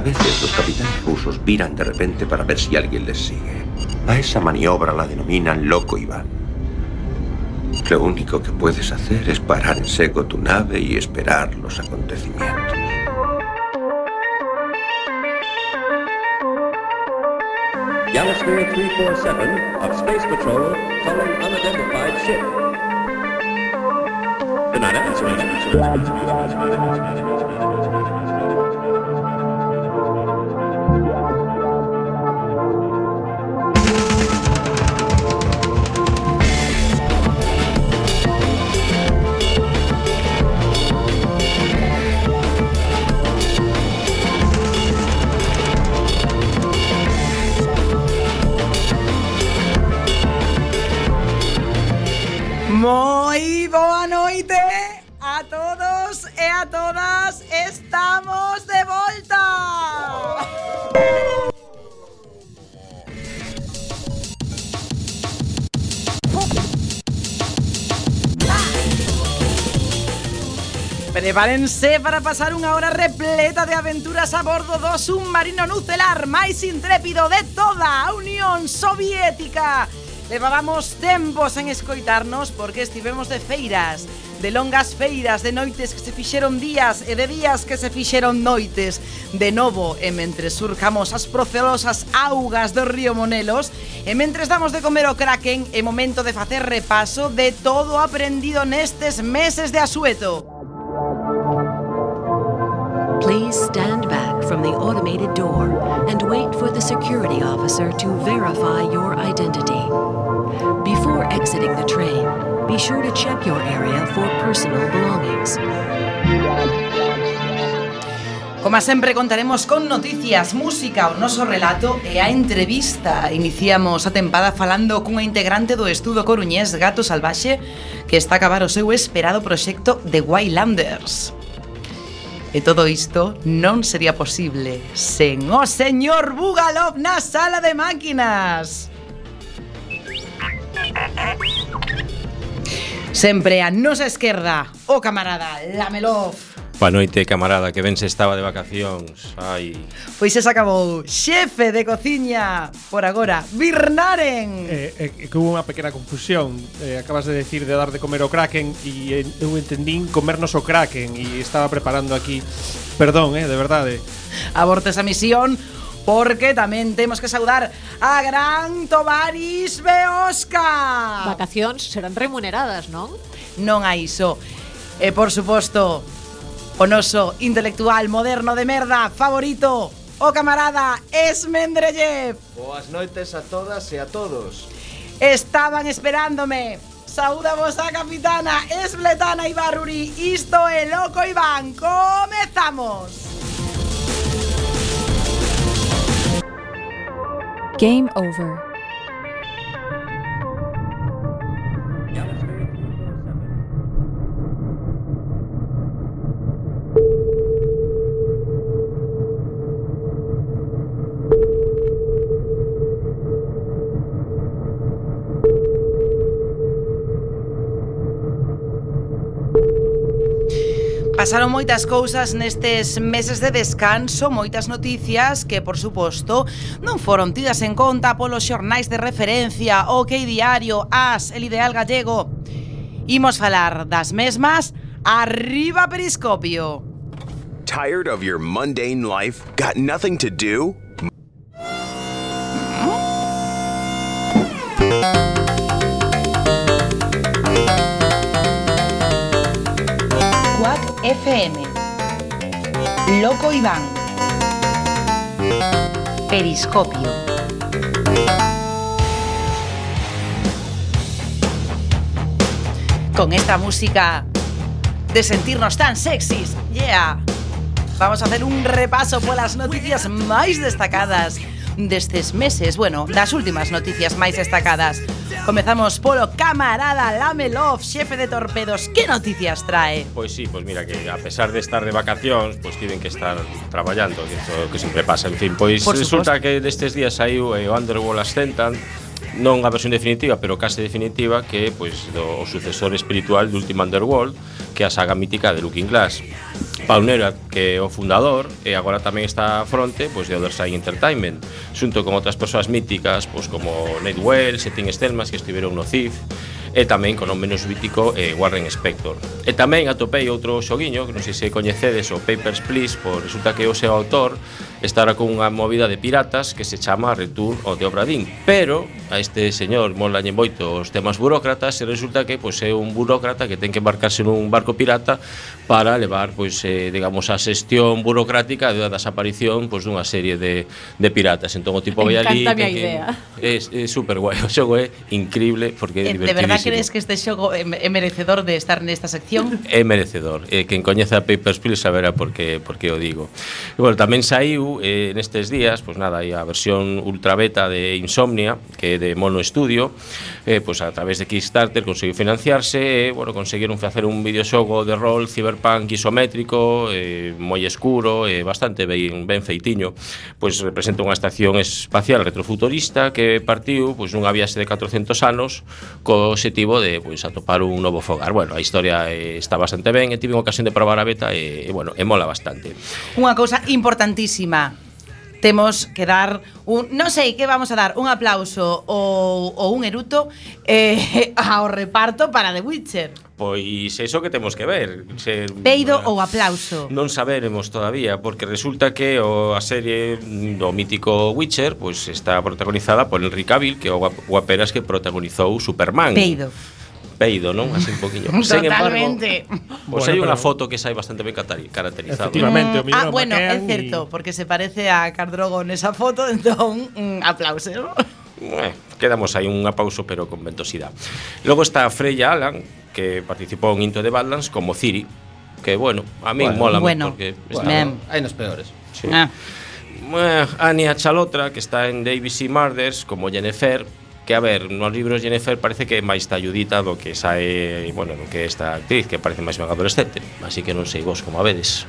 A veces los capitanes rusos viran de repente para ver si alguien les sigue. A esa maniobra la denominan loco Iván. Lo único que puedes hacer es parar en seco tu nave y esperar los acontecimientos. Yamasphere 347 of Space Patrol calling unidentified ship. Good night, Moi boa noite a todos e a todas. Estamos de volta. Prepárense para pasar unha hora repleta de aventuras a bordo do submarino nucelar máis intrépido de toda Unión Soviética Levábamos tempos en escoitarnos porque estivemos de feiras, de longas feiras, de noites que se fixeron días e de días que se fixeron noites. De novo, e mentre surcamos as procelosas augas do río Monelos, e mentre damos de comer o Kraken, é momento de facer repaso de todo o aprendido nestes meses de asueto. Please stand back from the automated door and wait for the security officer to verify your identity exiting the train, be sure to check your area for personal belongings. Como sempre contaremos con noticias, música, o noso relato e a entrevista. Iniciamos a tempada falando cunha integrante do estudo coruñés Gato Salvaxe que está a acabar o seu esperado proxecto de Wildlanders. E todo isto non sería posible sen o señor Bugalov na sala de máquinas. Sempre a nosa esquerda, o camarada Lamelov. Boa noite, camarada, que ben se estaba de vacacións. Ai. Pois se acabou. Xefe de cociña, por agora, Birnaren. Eh, eh, que hubo unha pequena confusión. Eh, acabas de decir de dar de comer o Kraken e eh, eu entendín comernos o Kraken e estaba preparando aquí. Perdón, eh, de verdade. Abortes a misión, porque tamén temos que saudar a Gran Tovaris Beosca. Vacacións serán remuneradas, non? Non hai iso. E por suposto, o noso intelectual moderno de merda favorito, o camarada Esmendrellev. Boas noites a todas e a todos. Estaban esperándome. Saúda vos a capitana Esbletana Ibarruri. Isto é Loco Iván. Comezamos. Game over. Pasaron moitas cousas nestes meses de descanso, moitas noticias que, por suposto, non foron tidas en conta polos xornais de referencia, OK Diario, AS, El Ideal Gallego. Imos falar das mesmas, arriba Periscopio. Tired of your mundane life? Got nothing to do? Loco Iván. Periscopio. Con esta música de sentirnos tan sexys, yeah. Vamos a hacer un repaso polas noticias máis destacadas destes meses, bueno, das últimas noticias máis destacadas. Comezamos polo camarada Lamelov, xefe de torpedos. Que noticias trae? Pois sí, pois mira que a pesar de estar de vacacións, pois tiven que estar traballando, que, isto que sempre pasa, en fin, pois Por resulta que destes días saiu eh, o Underworld Ascendant non a versión definitiva, pero case definitiva que é pois do o sucesor espiritual do Ultima Underworld, que é a saga mítica de Looking Glass. Paunera, que é o fundador, e agora tamén está a fronte pois, de Otherside Entertainment, xunto con outras persoas míticas, pois, como Nate Wells e Tim Stelmas, que estiveron no CIF, e tamén con o menos mítico eh, Warren Spector. E tamén atopei outro xoguiño, que non sei se coñecedes o Papers, Please, por resulta que o seu autor estará con unha movida de piratas que se chama Return ao de Obradín, pero a este señor molañen moito os temas burócratas e resulta que pois, é un burócrata que ten que embarcarse nun barco pirata para levar, pois, eh, digamos, a xestión burocrática da desaparición pois, dunha serie de, de piratas. Entón o tipo vai ali... Encanta a idea. É, é super guai, o xogo é increíble porque é eh, divertidísimo. De verdad crees que este xogo é merecedor de estar nesta sección? É merecedor. Eh, quen coñece a Papers, Please saberá por que, por que o digo. E, bueno, tamén saiu eh, nestes días, pois pues nada, aí a versión ultra beta de Insomnia, que é de Mono Studio, eh, pois pues a través de Kickstarter conseguiu financiarse, eh, bueno, conseguiron facer un videoxogo de rol cyberpunk isométrico, eh, moi escuro, eh, bastante ben, ben feitiño, pois pues representa unha estación espacial retrofuturista que partiu pois, pues, nunha viaxe de 400 anos co positivo de pois atopar un novo fogar. Bueno, a historia eh, está bastante ben e tive unha ocasión de probar a beta e, e bueno, e mola bastante. Unha cousa importantísima, temos que dar un, non sei que vamos a dar, un aplauso ou, ou un eruto eh, ao reparto para The Witcher. Pois iso que temos que ver se, Peido ou aplauso. Non saberemos todavía Porque resulta que o, a serie do mítico Witcher pois Está protagonizada por Henry Cavill Que é o guaperas que protagonizou Superman. Peido. Peido, non? Así un poquinho. Sen embargo, Totalmente. Pois Bueno, hai unha pero- foto que sai bastante ben caracterizado. Efectivamente, o Mm, ah, bueno, é certo, e- porque se parece a Cardrogo nesa foto, entón, mm, aplauso. Eh, quedamos aí un pauso pero con ventosidade. Logo está Freya Alan, que participou en Into the Badlands como Ciri, que bueno, a mí Bueno, mola bueno. porque Bueno, Ben. hai nos peores. sí. Ah. Eh, Anya Chalotra, que está en ABC Murders como Jennifer, que a ver, nos libros Jennifer parece que é máis talludita do que sae, bueno, do que esta actriz que parece máis ben adolescente, así que non sei vos como a vedes.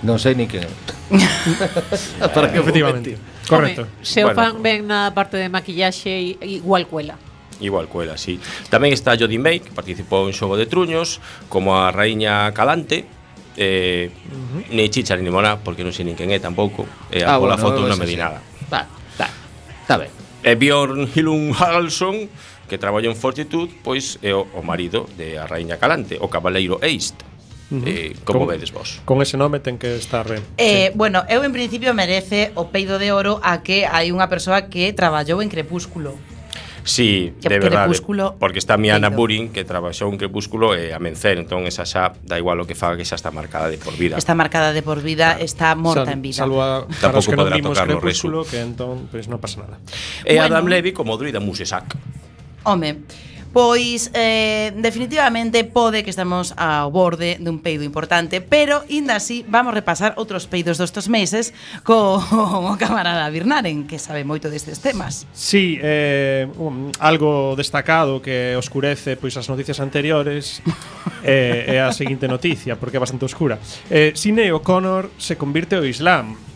Non sei ni que Para que efectivamente. Correcto. Home, se o bueno. fan ben na parte de maquillaxe igual cuela. Igual cuela, sí. Tamén está Jodie May, que participou en Xogo de Truños, como a Raíña Calante, eh, uh -huh. ni chicha ni limonada, porque non sei nin quen é tampouco. Eh, ah, a bueno, foto non me di nada. Está, está, está ben. E Bjorn Hilung Haraldsson, que traballa en Fortitude, pois é o, o marido de a Raíña Calante, o cabaleiro Eist. Uh -huh. eh, como con, vedes vos? Con ese nome ten que estar ben. Eh, sí. Bueno, eu en principio merece o peido de oro a que hai unha persoa que traballou en Crepúsculo. Sí, que, de verdade, crepúsculo porque está Miana Lindo. Burin que trabaxou un crepúsculo e eh, a Mencer, entón esa xa da igual o que faga que xa está marcada de por vida. Está marcada de por vida, claro. está morta Sal, en vida. Salvo a, para os que non vimos crepúsculo, que entón, pois pues, non pasa nada. E bueno. Adam Levy como druida Musesac. Home, Pois, eh, definitivamente, pode que estamos ao borde dun peido importante, pero, inda así, vamos repasar outros peidos destos meses co o camarada Birnaren, que sabe moito destes temas. Sí, eh, un, algo destacado que oscurece pois as noticias anteriores eh, é a seguinte noticia, porque é bastante oscura. Eh, Sine O'Connor se convirte ao Islam.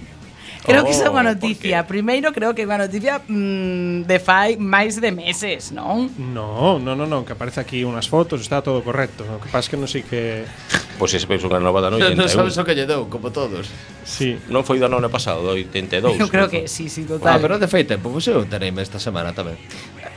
Creo que esa é unha noticia. Porque... Primeiro, creo que é unha noticia mm, de fai máis de meses, non? No, no, no, no, que aparece aquí unhas fotos, está todo correcto. O que pasa que non sei que... Pois pues, ese unha nova da noite. Non sabes o que lle dou, como todos. Sí. Non foi do ano pasado, do 82. Eu creo que, sí, sí, total. Ah, pero de feito, pois eu tereime esta semana tamén.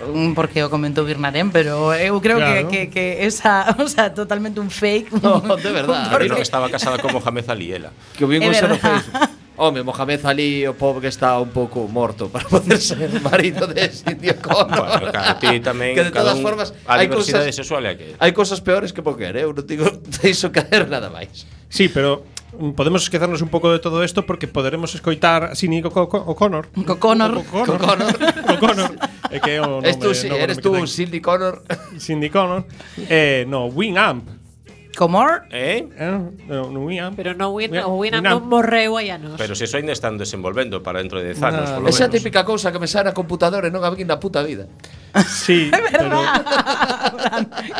Mm, porque o comentou Birnadén, pero eu creo claro. que, que, que esa, o sea, totalmente un fake. No, oh, de verdad. Porque... que estaba casada con Mohamed Ali, ela. Que o vin o Facebook. Home, Mohamed Ali, o pobre que está un pouco morto para poder ser marido de Sindio Connor. bueno, claro, ti tamén, que de todas un, formas, a hai diversidade cosas, sexual é que... Hai cosas peores que poker, eh? eu non digo deixo caer nada máis. Sí, pero podemos esquecernos un pouco de todo isto porque poderemos escoitar así Nico O'Connor. Co Connor. Co Connor. Co Connor. É que o nome, tú, sí, eres tú, Cindy Connor. Cindy Connor. Eh, no, Wing Amp Comor? Eh? eh? Non, non ia. Pero non win, o Winam non morreu hai anos. Pero se eso iso ainda están desenvolvendo para dentro de 10 anos, nah. polo menos. Esa típica cousa que me saen na computadora e non a vin na puta vida. Sí. Pero...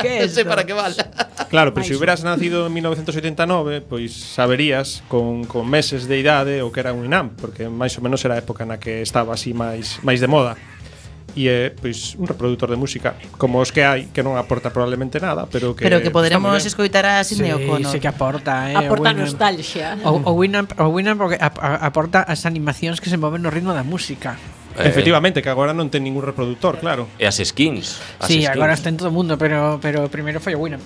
que é sei para que vale. Claro, pero se si hubieras nacido en 1989, pois saberías con, con meses de idade o que era un INAM, porque máis ou menos era a época na que estaba así máis máis de moda e é pois un reproductor de música como os que hai que non aporta probablemente nada, pero que Pero que poderemos escoitar a Sidney sí, O'Connor. Sí, que aporta, eh. Aporta o nostalgia. O, o Winamp, o Winamp porque aporta as animacións que se moven no ritmo da música. Eh, Efectivamente, que agora non ten ningún reproductor, claro. E as skins. As sí, skins. agora está en todo o mundo, pero pero primeiro foi o Winamp.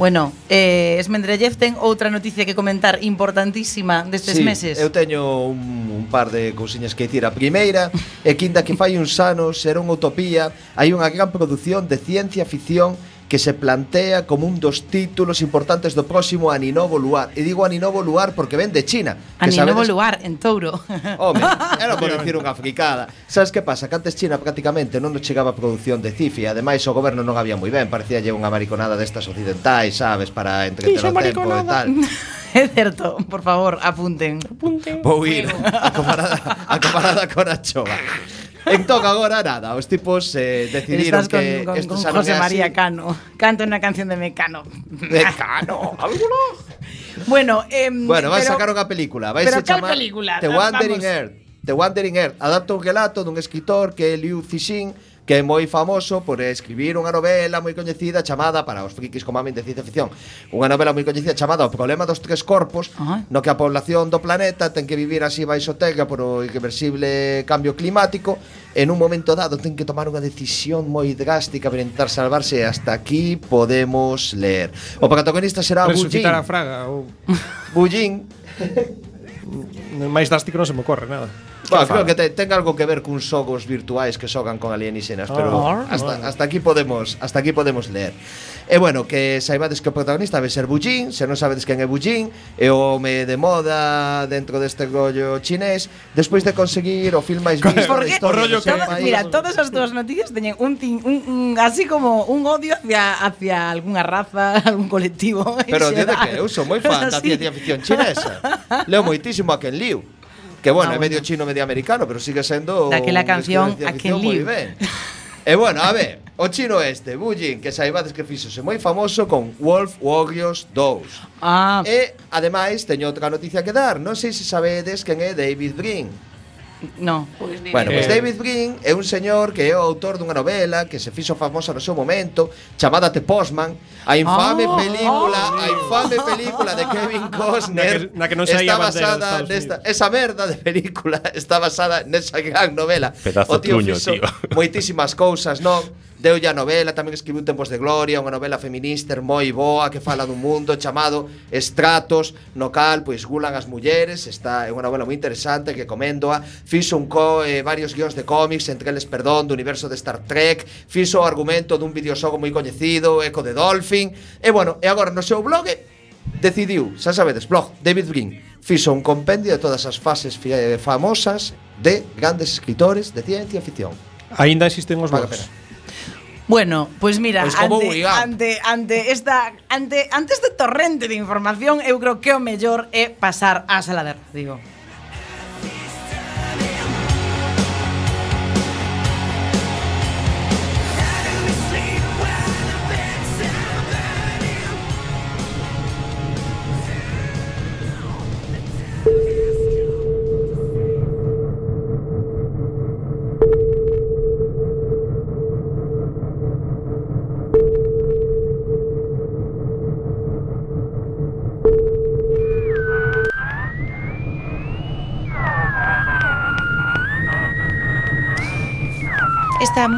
Bueno, eh, Esmendrellev ten outra noticia que comentar importantísima destes sí, meses. eu teño un, un par de cousiñas que dicir. A primeira é quinta que fai uns anos era unha utopía, hai unha gran produción de ciencia ficción que se plantea como un dos títulos importantes do próximo Aninovo Luar. E digo Aninovo Luar porque ven de China. Aninovo sabedes... Luar, en Touro. Home, era por decir unha fricada. Sabes que pasa? Que antes China prácticamente non nos chegaba a produción de cifi. Ademais, o goberno non había moi ben. Parecíalle unha mariconada destas occidentais, sabes, para entreter o tempo e tal. É certo, por favor, apunten. Apunten. Vou ir a comparada, a comparada con a chova entón agora nada, os tipos eh, decidiron Estás con, que con, con, non José María así. Cano. Canta unha canción de Mecano. Mecano, alguno? Bueno, eh, bueno, vai sacar unha película, vai se chamar película? The Wandering Vamos. Earth. The Wandering Earth adapta un relato dun escritor que é Liu Cixin que é moi famoso por escribir unha novela moi coñecida chamada para os frikis como amen de ciencia ficción, unha novela moi coñecida chamada O problema dos tres corpos, uh -huh. no que a población do planeta ten que vivir así baixo tega por o irreversible cambio climático en un momento dado ten que tomar unha decisión moi drástica para intentar salvarse hasta aquí podemos ler. O protagonista será Bullín. Resucitar a Fraga ou Bullín. máis drástico non se me ocorre nada. Bueno, creo que te, ten algo que ver cun xogos virtuais que xogan con alienígenas, pero ah. hasta, hasta aquí podemos, hasta aquí podemos ler. E bueno, que saibades que o protagonista vai ser Bujin, se non sabedes quen é Bujin é o home de moda dentro deste rollo chinés, despois de conseguir o film máis visto da historia. Rollo que... Todo, mira, todas as túas noticias teñen un, tin, un, un así como un odio hacia hacia algunha raza, algún colectivo. Pero desde que eu sou moi fan da ciencia ficción chinesa. Leo moitísimo a Ken Liu. Que bueno, ah, bueno. é medio chino, medio americano, pero sigue sendo Daquela canción a Ken Liu. E bueno, a ver, o chino este, Bullin, que saibades que fixose moi famoso con Wolf Warriors 2. Ah. E, ademais, teño outra noticia que dar. Non sei se sabedes quen é David Green. No. Pois pues, bueno, pois pues David Green é un señor que é o autor dunha novela que se fixo famosa no seu momento, chamada The Postman, a infame oh, película, oh, a infame película de Kevin Costner. Na que, na que non está basada nesta esa merda de película está basada nesa gran novela. Pedazo o tío truño, fixo tío. moitísimas cousas, non? Deulle a novela, tamén escribiu Tempos de Gloria, unha novela feminista moi boa que fala dun mundo chamado Estratos, no cal pois gulan as mulleres, está é unha novela moi interesante que comendoa. Fixo un co eh, varios guións de cómics, entre eles Perdón, do universo de Star Trek, fixo o argumento dun videoxogo moi coñecido, Eco de Dolphin. E bueno, e agora no seu blog decidiu, xa sabedes, blog David Green fixo un compendio de todas as fases famosas de grandes escritores de ciencia ficción. Aínda existen os blogs. Bueno, pois pues mira, pois pues ante, ante, ante, esta, ante, ante este torrente de información, eu creo que o mellor é pasar á sala de radio.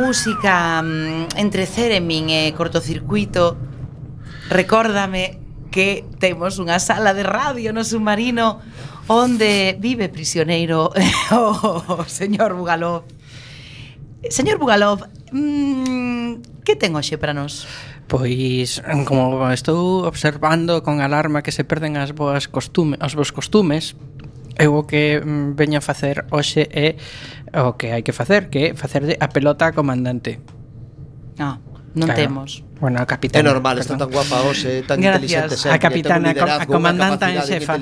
música mm, entre Ceremin e Cortocircuito recórdame que temos unha sala de radio no submarino onde vive prisioneiro o señor Bugalov. Señor Bugalov, mm, que ten hoxe para nós? Pois, como estou observando con alarma que se perden as boas costume, os bons costumes, Eu o que mm, veño a facer hoxe é o que hai que facer, que é facerlle a pelota ao comandante. Ah, non claro. temos. Bueno, a capitana. É normal, perdón. está tan guapa hoxe, tan Gracias. inteligente sempre. A capitana, a comandanta en xefa.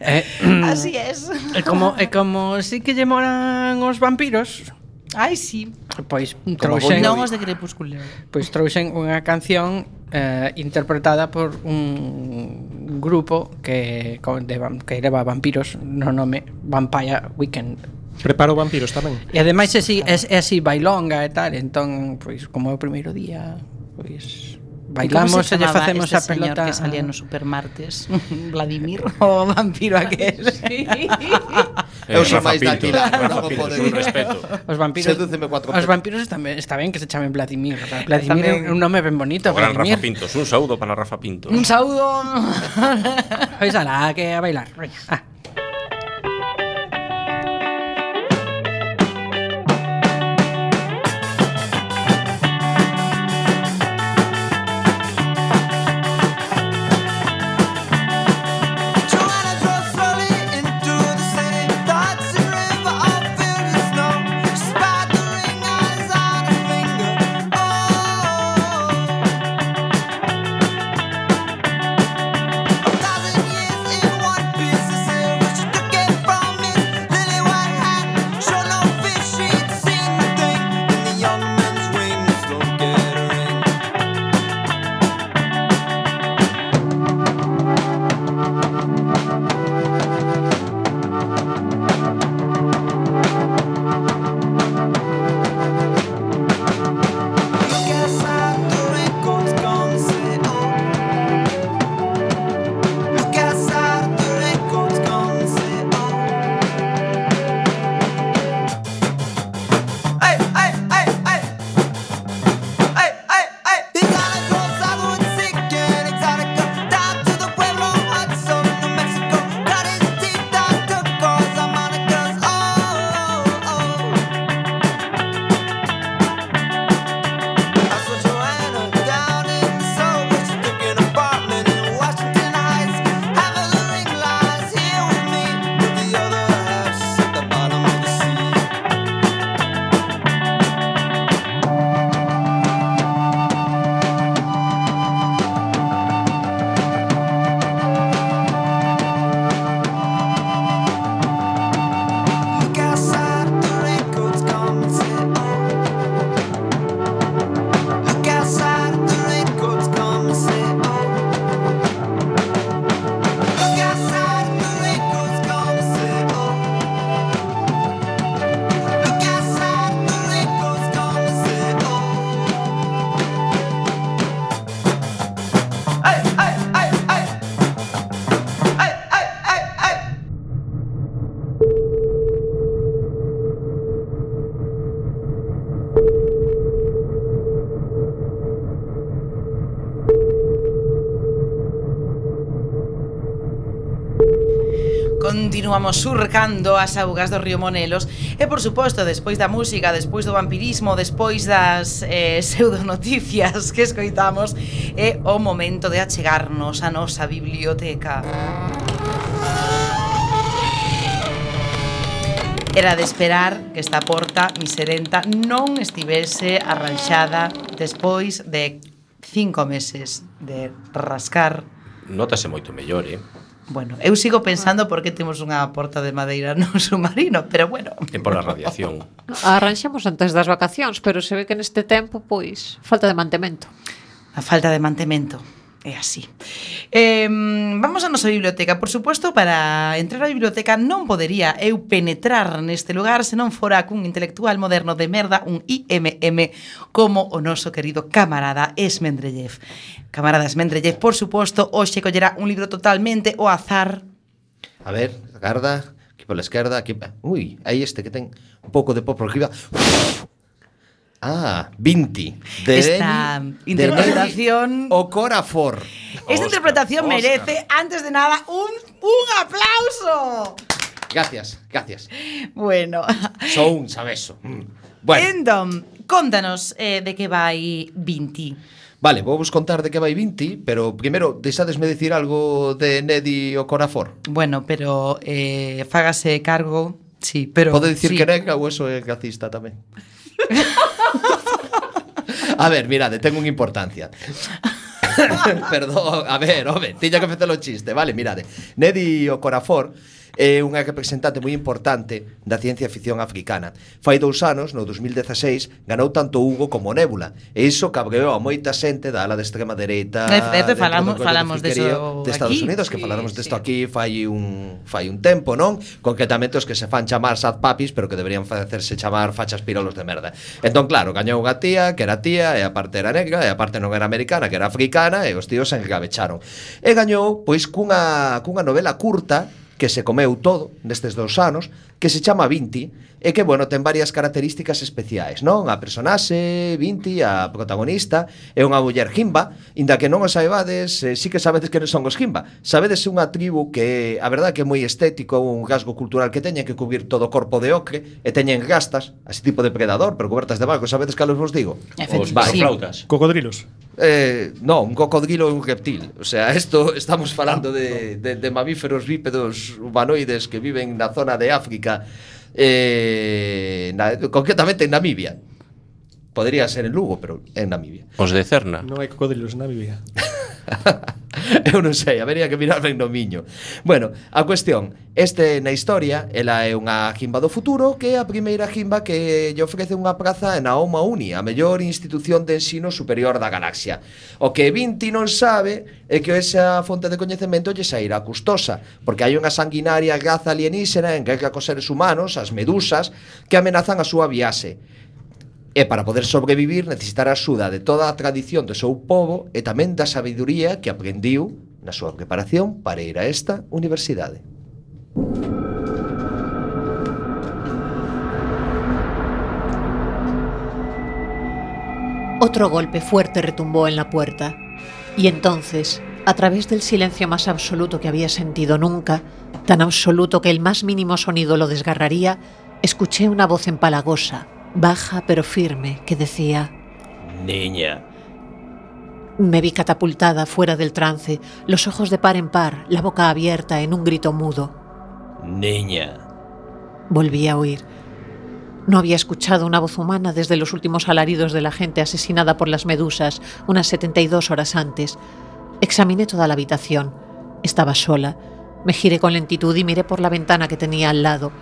Eh, mm, Así es. É como, é como si que lle moran os vampiros. Ai, sí. Pois trouxen... Non os de Crepúsculo. Pois trouxen unha canción eh, interpretada por un grupo que, de, que leva vampiros no nome Vampire Weekend. Preparo vampiros tamén. E ademais é así, é, é así bailonga e tal Entón, pois, como é o primeiro día Pois bailamos e lle facemos este a pelota señor que salía no Supermartes Vladimir o vampiro aquel Eu sou Rafa máis Pinto. daquila, Rafa Pinto, un respeto. Os vampiros Os vampiros está ben, está ben que se chamen Vladimir. Vladimir é un nome ben bonito, O gran Vladimir. Rafa Pintos. Un saúdo para Rafa Pinto. Un saúdo Pois ala, que a bailar. Ah. estivemos surcando as augas do río Monelos e por suposto despois da música, despois do vampirismo, despois das eh, pseudonoticias que escoitamos é o momento de achegarnos a nosa biblioteca. Era de esperar que esta porta miserenta non estivese arranxada despois de cinco meses de rascar. Notase moito mellor, eh? Bueno, eu sigo pensando por que temos unha porta de madeira no submarino, pero bueno. É pola radiación. Arranxamos antes das vacacións, pero se ve que neste tempo, pois, falta de mantemento. A falta de mantemento é así. Eh, vamos a nosa biblioteca, por suposto, para entrar á biblioteca non podería eu penetrar neste lugar se non fora cun intelectual moderno de merda, un IMM, como o noso querido camarada Esmendrellev. Camarada Esmendrellev, por suposto, hoxe collerá un libro totalmente o azar. A ver, garda, aquí pola esquerda, aquí... Ui, aí este que ten un pouco de pop por arriba. Uf! Ah, Vinti. De Esta Deni, interpretación. De o Corafor. Esta Oscar, interpretación Oscar. merece, antes de nada, un, un aplauso. Gracias, gracias. Bueno. Só un sabeso. Mm. Bueno. Entón, contanos eh, de que vai Vinti. Vale, vou vos contar de que vai Vinti, pero primeiro deixadesme decir algo de Nedi o Corafor. Bueno, pero eh, fágase cargo, sí, pero... Pode dicir sí. que nega ou eso é racista tamén. A ver, mirade, ten unha importancia. Perdón, a ver, home, tiña que facer o chiste, vale, mirade. Nedi o Corafor é unha representante moi importante da ciencia ficción africana. Fai dous anos, no 2016, ganou tanto Hugo como Nébula, e iso cabreou a moita xente da ala de extrema dereita. De, de, de falamos, falamos de deso de Estados aquí. Unidos, que sí, falaremos desto sí. aquí fai un fai un tempo, non? Concretamente os que se fan chamar sad papis, pero que deberían facerse chamar fachas pirolos de merda. Entón, claro, gañou unha tía, que era tía, e aparte era negra, e aparte non era americana, que era africana, e os tíos se engabecharon. E gañou, pois, cunha, cunha novela curta que se comeu todo nestes dous anos, que se chama Vinti, e que, bueno, ten varias características especiais, non? A personaxe, Vinti, a protagonista, é unha muller Jimba, inda que non o saibades, eh, sí que sabedes que non son os Jimba. Sabedes unha tribu que, a verdade, que é moi estético, un rasgo cultural que teñen que cubrir todo o corpo de ocre, e teñen gastas, así tipo de predador, pero cobertas de barco, sabedes que vos digo? Os sí. flautas. Cocodrilos. Eh, no, un cocodrilo é un reptil. O sea, isto estamos falando de, de, de mamíferos bípedos humanoides que viven na zona de África eh, concretamente en Namibia. Podría ser en Lugo, pero en Namibia. Os de Cerna. Non hai cocodrilos en Namibia. eu non sei, habería que mirar ben no miño. Bueno, a cuestión, este na historia, ela é unha jimba do futuro que é a primeira jimba que lle ofrece unha praza na Oma Uni, a mellor institución de ensino superior da galaxia. O que Vinti non sabe é que esa fonte de coñecemento lle sairá custosa, porque hai unha sanguinaria raza alienígena en que cos seres humanos, as medusas, que amenazan a súa viaxe. E para poder sobrevivir necesitará a axuda de toda a tradición do seu povo e tamén da sabiduría que aprendiu na súa preparación para ir a esta universidade. Otro golpe fuerte retumbó en la puerta, y entonces, a través del silencio más absoluto que había sentido nunca, tan absoluto que el más mínimo sonido lo desgarraría, escuché una voz empalagosa, baja pero firme, que decía... Niña, Me vi catapultada fuera del trance, los ojos de par en par, la boca abierta en un grito mudo. niña. Volví a oír. No había escuchado una voz humana desde los últimos alaridos de la gente asesinada por las medusas unas 72 horas antes. Examiné toda la habitación. Estaba sola. Me giré con lentitud y miré por la ventana que tenía al lado.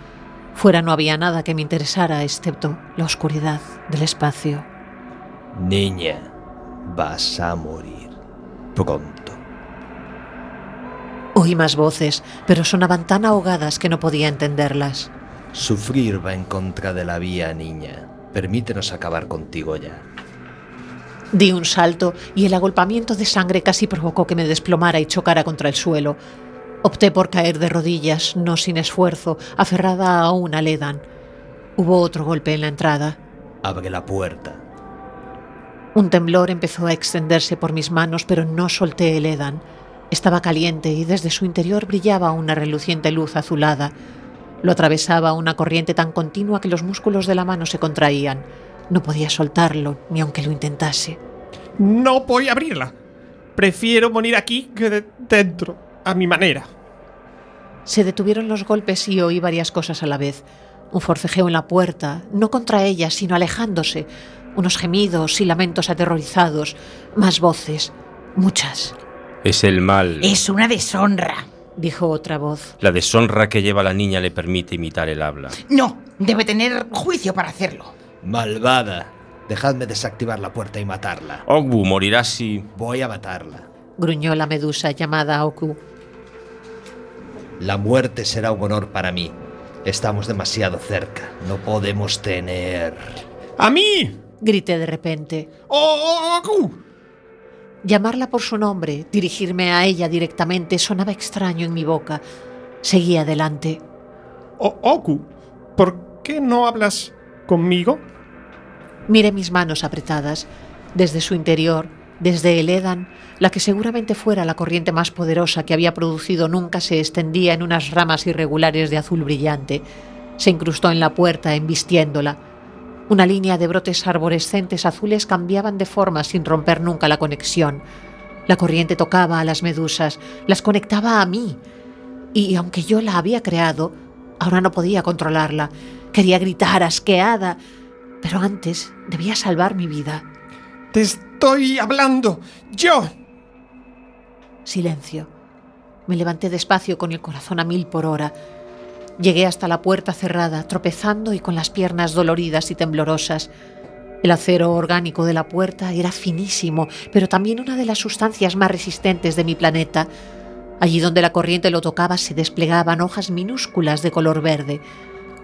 Fuera no había nada que me interesara excepto la oscuridad del espacio. Niña, vas a morir pronto. Oí más voces, pero sonaban tan ahogadas que no podía entenderlas. Sufrir va en contra de la vía, niña. Permítenos acabar contigo ya. Di un salto y el agolpamiento de sangre casi provocó que me desplomara y chocara contra el suelo. Opté por caer de rodillas, no sin esfuerzo, aferrada aún al Edan. Hubo otro golpe en la entrada. Abre la puerta. Un temblor empezó a extenderse por mis manos, pero no solté el Edan. Estaba caliente y desde su interior brillaba una reluciente luz azulada. Lo atravesaba una corriente tan continua que los músculos de la mano se contraían. No podía soltarlo, ni aunque lo intentase. No voy a abrirla. Prefiero morir aquí que de- dentro, a mi manera. Se detuvieron los golpes y oí varias cosas a la vez. Un forcejeo en la puerta, no contra ella, sino alejándose. Unos gemidos y lamentos aterrorizados. Más voces. Muchas. Es el mal. Es una deshonra. Dijo otra voz. La deshonra que lleva la niña le permite imitar el habla. No, debe tener juicio para hacerlo. Malvada. Dejadme desactivar la puerta y matarla. Ogbu morirá si... Voy a matarla. Gruñó la medusa llamada Oku. La muerte será un honor para mí. Estamos demasiado cerca. No podemos tener... ¡A mí! Grité de repente. ¡Oh, Oku! Llamarla por su nombre, dirigirme a ella directamente, sonaba extraño en mi boca. Seguí adelante. O- Oku, ¿por qué no hablas conmigo? Miré mis manos apretadas. Desde su interior, desde el Edan, la que seguramente fuera la corriente más poderosa que había producido nunca se extendía en unas ramas irregulares de azul brillante. Se incrustó en la puerta, embistiéndola. Una línea de brotes arborescentes azules cambiaban de forma sin romper nunca la conexión. La corriente tocaba a las medusas, las conectaba a mí. Y aunque yo la había creado, ahora no podía controlarla. Quería gritar, asqueada, pero antes debía salvar mi vida. Te estoy hablando. Yo. Silencio. Me levanté despacio con el corazón a mil por hora. Llegué hasta la puerta cerrada, tropezando y con las piernas doloridas y temblorosas. El acero orgánico de la puerta era finísimo, pero también una de las sustancias más resistentes de mi planeta. Allí donde la corriente lo tocaba se desplegaban hojas minúsculas de color verde.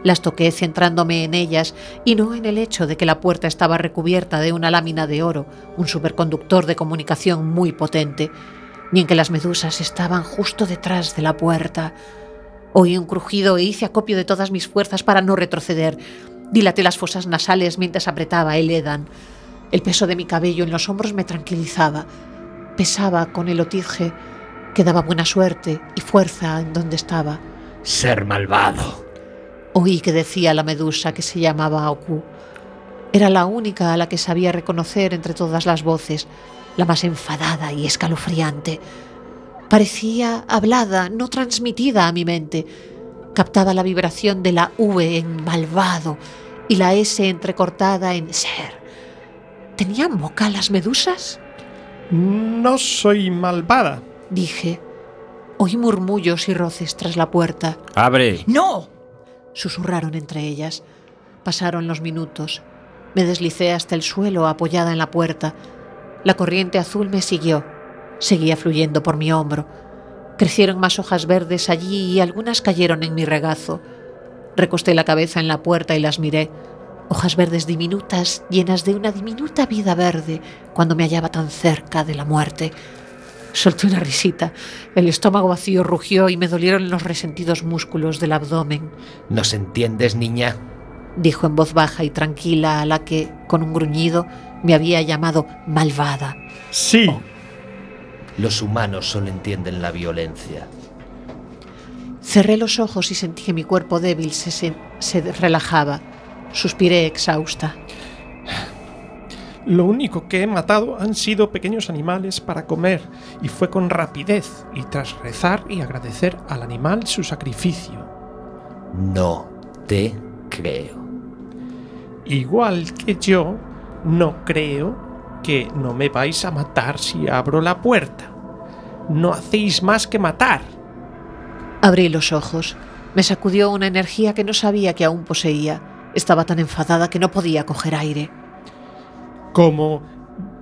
Las toqué centrándome en ellas y no en el hecho de que la puerta estaba recubierta de una lámina de oro, un superconductor de comunicación muy potente, ni en que las medusas estaban justo detrás de la puerta. Oí un crujido e hice acopio de todas mis fuerzas para no retroceder. Dilaté las fosas nasales mientras apretaba el Edan. El peso de mi cabello en los hombros me tranquilizaba. Pesaba con el otige que daba buena suerte y fuerza en donde estaba. Ser malvado. Oí que decía la medusa que se llamaba Oku. Era la única a la que sabía reconocer entre todas las voces, la más enfadada y escalofriante. Parecía hablada, no transmitida a mi mente. Captaba la vibración de la V en malvado y la S entrecortada en ser. ¿Tenían boca las medusas? No soy malvada. Dije. Oí murmullos y roces tras la puerta. ¡Abre! ¡No! Susurraron entre ellas. Pasaron los minutos. Me deslicé hasta el suelo apoyada en la puerta. La corriente azul me siguió. Seguía fluyendo por mi hombro. Crecieron más hojas verdes allí y algunas cayeron en mi regazo. Recosté la cabeza en la puerta y las miré. Hojas verdes diminutas, llenas de una diminuta vida verde, cuando me hallaba tan cerca de la muerte. Solté una risita. El estómago vacío rugió y me dolieron los resentidos músculos del abdomen. ¿Nos entiendes, niña? Dijo en voz baja y tranquila a la que, con un gruñido, me había llamado malvada. Sí. Los humanos solo entienden la violencia. Cerré los ojos y sentí que mi cuerpo débil se, se, se relajaba. Suspiré exhausta. Lo único que he matado han sido pequeños animales para comer, y fue con rapidez, y tras rezar y agradecer al animal su sacrificio. No te creo. Igual que yo, no creo que no me vais a matar si abro la puerta. No hacéis más que matar. Abrí los ojos. Me sacudió una energía que no sabía que aún poseía. Estaba tan enfadada que no podía coger aire. Como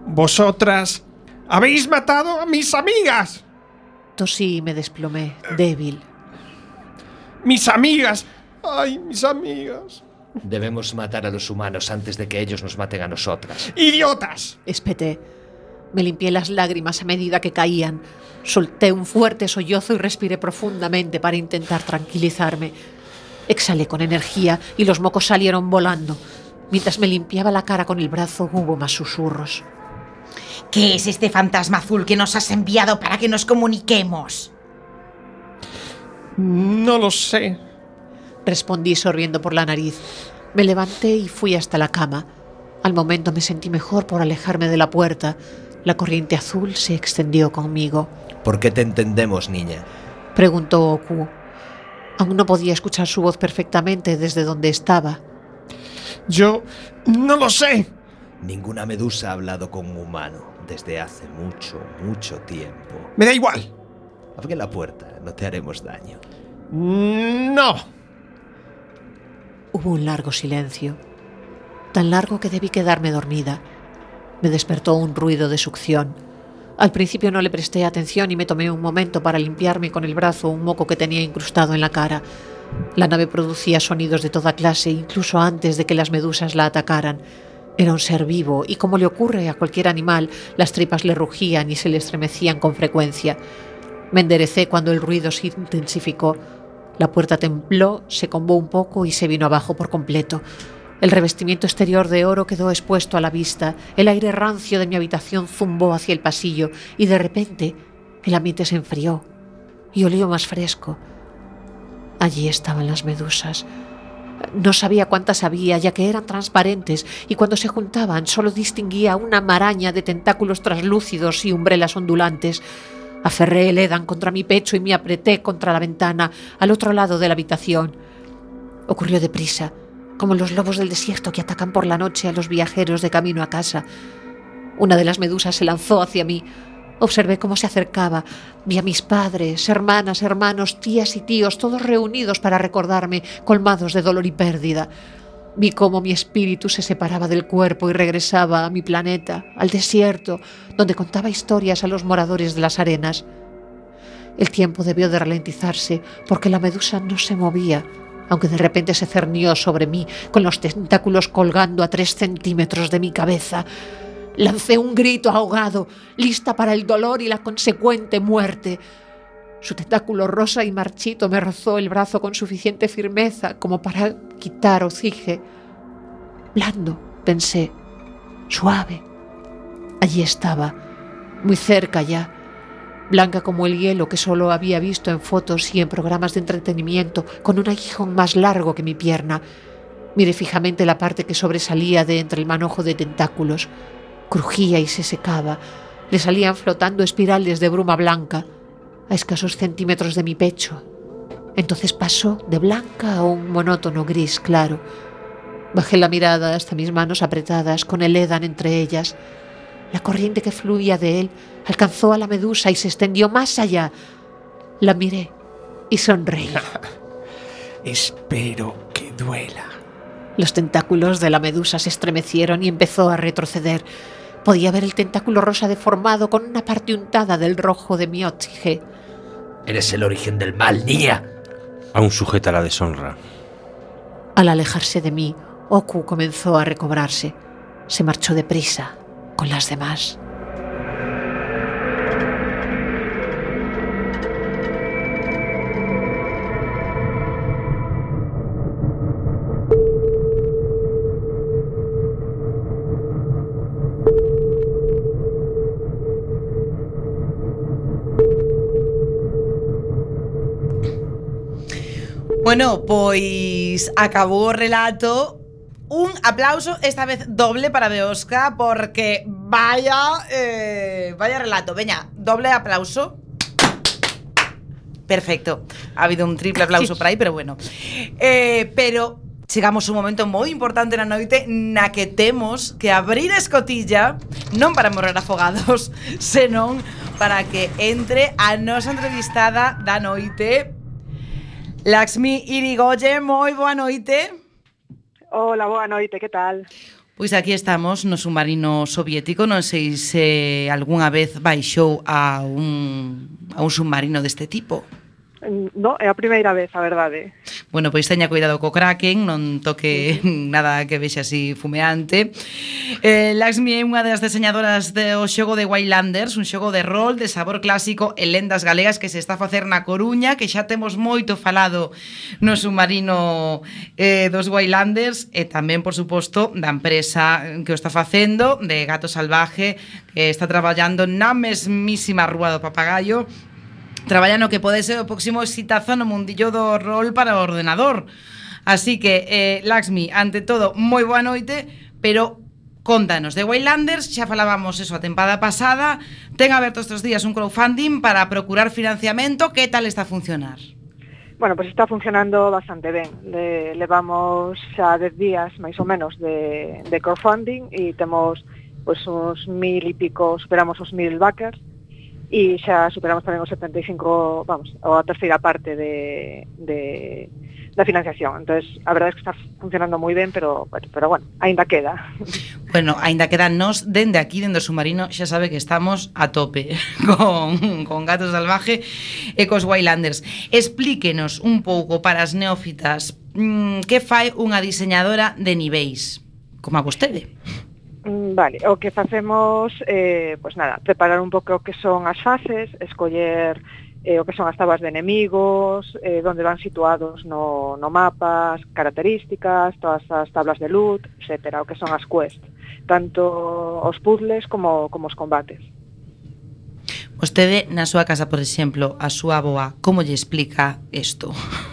vosotras habéis matado a mis amigas. Tosí y me desplomé, débil. Mis amigas. Ay, mis amigas. Debemos matar a los humanos antes de que ellos nos maten a nosotras. ¡Idiotas! Espeté. Me limpié las lágrimas a medida que caían. Solté un fuerte sollozo y respiré profundamente para intentar tranquilizarme. Exhalé con energía y los mocos salieron volando. Mientras me limpiaba la cara con el brazo hubo más susurros. ¿Qué es este fantasma azul que nos has enviado para que nos comuniquemos? No lo sé. Respondí sorbiendo por la nariz. Me levanté y fui hasta la cama. Al momento me sentí mejor por alejarme de la puerta. La corriente azul se extendió conmigo. ¿Por qué te entendemos, niña? Preguntó Oku. Aún no podía escuchar su voz perfectamente desde donde estaba. Yo no lo sé. Ninguna medusa ha hablado con un humano desde hace mucho, mucho tiempo. Me da igual. Abre la puerta, no te haremos daño. No. Hubo un largo silencio, tan largo que debí quedarme dormida. Me despertó un ruido de succión. Al principio no le presté atención y me tomé un momento para limpiarme con el brazo un moco que tenía incrustado en la cara. La nave producía sonidos de toda clase, incluso antes de que las medusas la atacaran. Era un ser vivo y, como le ocurre a cualquier animal, las tripas le rugían y se le estremecían con frecuencia. Me enderecé cuando el ruido se intensificó. La puerta tembló, se combó un poco y se vino abajo por completo. El revestimiento exterior de oro quedó expuesto a la vista, el aire rancio de mi habitación zumbó hacia el pasillo y de repente el ambiente se enfrió y olió más fresco. Allí estaban las medusas. No sabía cuántas había, ya que eran transparentes, y cuando se juntaban solo distinguía una maraña de tentáculos traslúcidos y umbrelas ondulantes. Aferré el Edan contra mi pecho y me apreté contra la ventana, al otro lado de la habitación. Ocurrió deprisa, como los lobos del desierto que atacan por la noche a los viajeros de camino a casa. Una de las medusas se lanzó hacia mí. Observé cómo se acercaba. Vi a mis padres, hermanas, hermanos, tías y tíos, todos reunidos para recordarme, colmados de dolor y pérdida. Vi cómo mi espíritu se separaba del cuerpo y regresaba a mi planeta, al desierto, donde contaba historias a los moradores de las arenas. El tiempo debió de ralentizarse porque la medusa no se movía, aunque de repente se cernió sobre mí, con los tentáculos colgando a tres centímetros de mi cabeza. Lancé un grito ahogado, lista para el dolor y la consecuente muerte. Su tentáculo rosa y marchito me rozó el brazo con suficiente firmeza como para quitar ocije. Blando, pensé, suave. Allí estaba, muy cerca ya, blanca como el hielo que solo había visto en fotos y en programas de entretenimiento, con un aguijón más largo que mi pierna. Miré fijamente la parte que sobresalía de entre el manojo de tentáculos. Crujía y se secaba. Le salían flotando espirales de bruma blanca a escasos centímetros de mi pecho. Entonces pasó de blanca a un monótono gris claro. Bajé la mirada hasta mis manos apretadas, con el édan entre ellas. La corriente que fluía de él alcanzó a la medusa y se extendió más allá. La miré y sonreí. Espero que duela. Los tentáculos de la medusa se estremecieron y empezó a retroceder. Podía ver el tentáculo rosa deformado con una parte untada del rojo de mi ótige. Eres el origen del mal, niña. Aún sujeta la deshonra. Al alejarse de mí, Oku comenzó a recobrarse. Se marchó deprisa con las demás. Bueno, pois acabou o relato Un aplauso esta vez doble para Beosca porque vaya eh, vaya relato. Veña, doble aplauso. Perfecto. Ha habido un triple aplauso por aí, pero bueno. Eh, pero chegamos un momento moi importante na noite na que temos que abrir a escotilla non para morrer afogados, senón para que entre a nosa entrevistada da noite Laxmi Irigoyen, moi boa noite. Hola, boa noite, que tal? Pois aquí estamos no submarino soviético, non sei se algunha vez baixou a un, a un submarino deste tipo no, é a primeira vez, a verdade. Bueno, pois teña cuidado co Kraken, non toque nada que vexe así fumeante. Eh, Laxmi é unha das diseñadoras do xogo de Wildlanders, un xogo de rol de sabor clásico e lendas galegas que se está a facer na Coruña, que xa temos moito falado no submarino eh, dos Wildlanders e tamén, por suposto, da empresa que o está facendo, de Gato Salvaje, que está traballando na mesmísima Rúa do Papagayo, Traballa no que pode ser o próximo exitazo no mundillo do rol para o ordenador. Así que, eh, Laxmi, ante todo, moi boa noite, pero Contanos, de Waylanders, xa falábamos eso a tempada pasada, ten aberto estes días un crowdfunding para procurar financiamento, que tal está a funcionar? Bueno, pues está funcionando bastante ben. Le, levamos xa 10 días, máis ou menos, de, de crowdfunding e temos pues, uns mil e pico, superamos os mil backers, e xa superamos tamén o 75, vamos, a terceira parte de, de, da financiación. Entonces, a verdade é que está funcionando moi ben, pero, pero, pero bueno, aínda queda. Bueno, aínda queda nos dende aquí, dende o submarino, xa sabe que estamos a tope con, con Gato Salvaje e cos Wildlanders. Explíquenos un pouco para as neófitas mm, que fai unha diseñadora de niveis, como a vostede. Mm, vale, o que facemos, eh, pues nada, preparar un pouco o que son as fases, escoller eh, o que son as tabas de enemigos, eh, donde van situados no, no mapa, as características, todas as tablas de loot, etcétera, o que son as quests, tanto os puzzles como, como os combates. Vostede na súa casa, por exemplo, a súa aboa, como lle explica isto?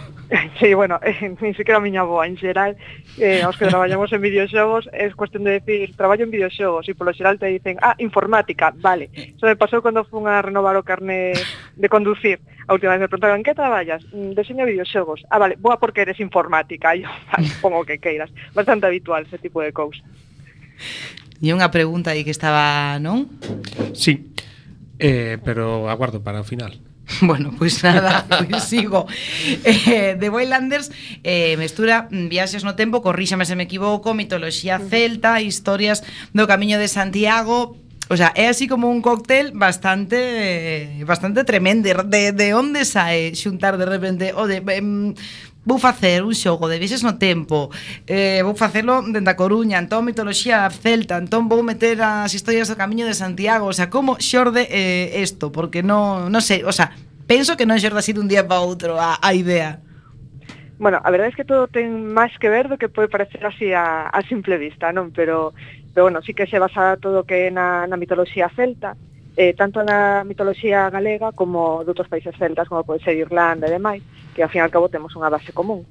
Sí, bueno, eh, ni siquiera a miña boa en xeral eh, Aos que traballamos en videoxogos É cuestión de decir, traballo en videoxogos E polo xeral te dicen, ah, informática, vale Eso me pasou cando fun a renovar o carné de conducir. A última vez me preguntaron, que traballas? Mm, Deseño videoxogos Ah, vale, boa porque eres informática E eu, vale, pongo que queiras Bastante habitual ese tipo de cousa E unha pregunta aí que estaba, non? Sí, eh, pero aguardo para o final. Bueno, pois pues nada, pois pues sigo. Eh, The Waylanders eh, mestura mm, viaxes no tempo, corríxame se me equivoco, mitoloxía celta, historias do Camiño de Santiago, O sea, é así como un cóctel bastante bastante tremendo de, de onde sae xuntar de repente o de em, vou facer un xogo de viaxes no tempo. Eh, vou facelo dende a Coruña entón mitoloxía celta. Entón vou meter as historias do camiño de Santiago. O sea, como xorde eh, isto porque non, non sei, o sea, penso que non xorde así dun día para outro a, a idea. Bueno, a verdade é que todo ten máis que ver do que pode parecer así a, a simple vista, non? Pero, pero bueno, sí que se basa todo que na, na mitoloxía celta, eh, tanto na mitoloxía galega como doutros países celtas, como pode ser Irlanda e demais que ao fin e ao cabo temos unha base común.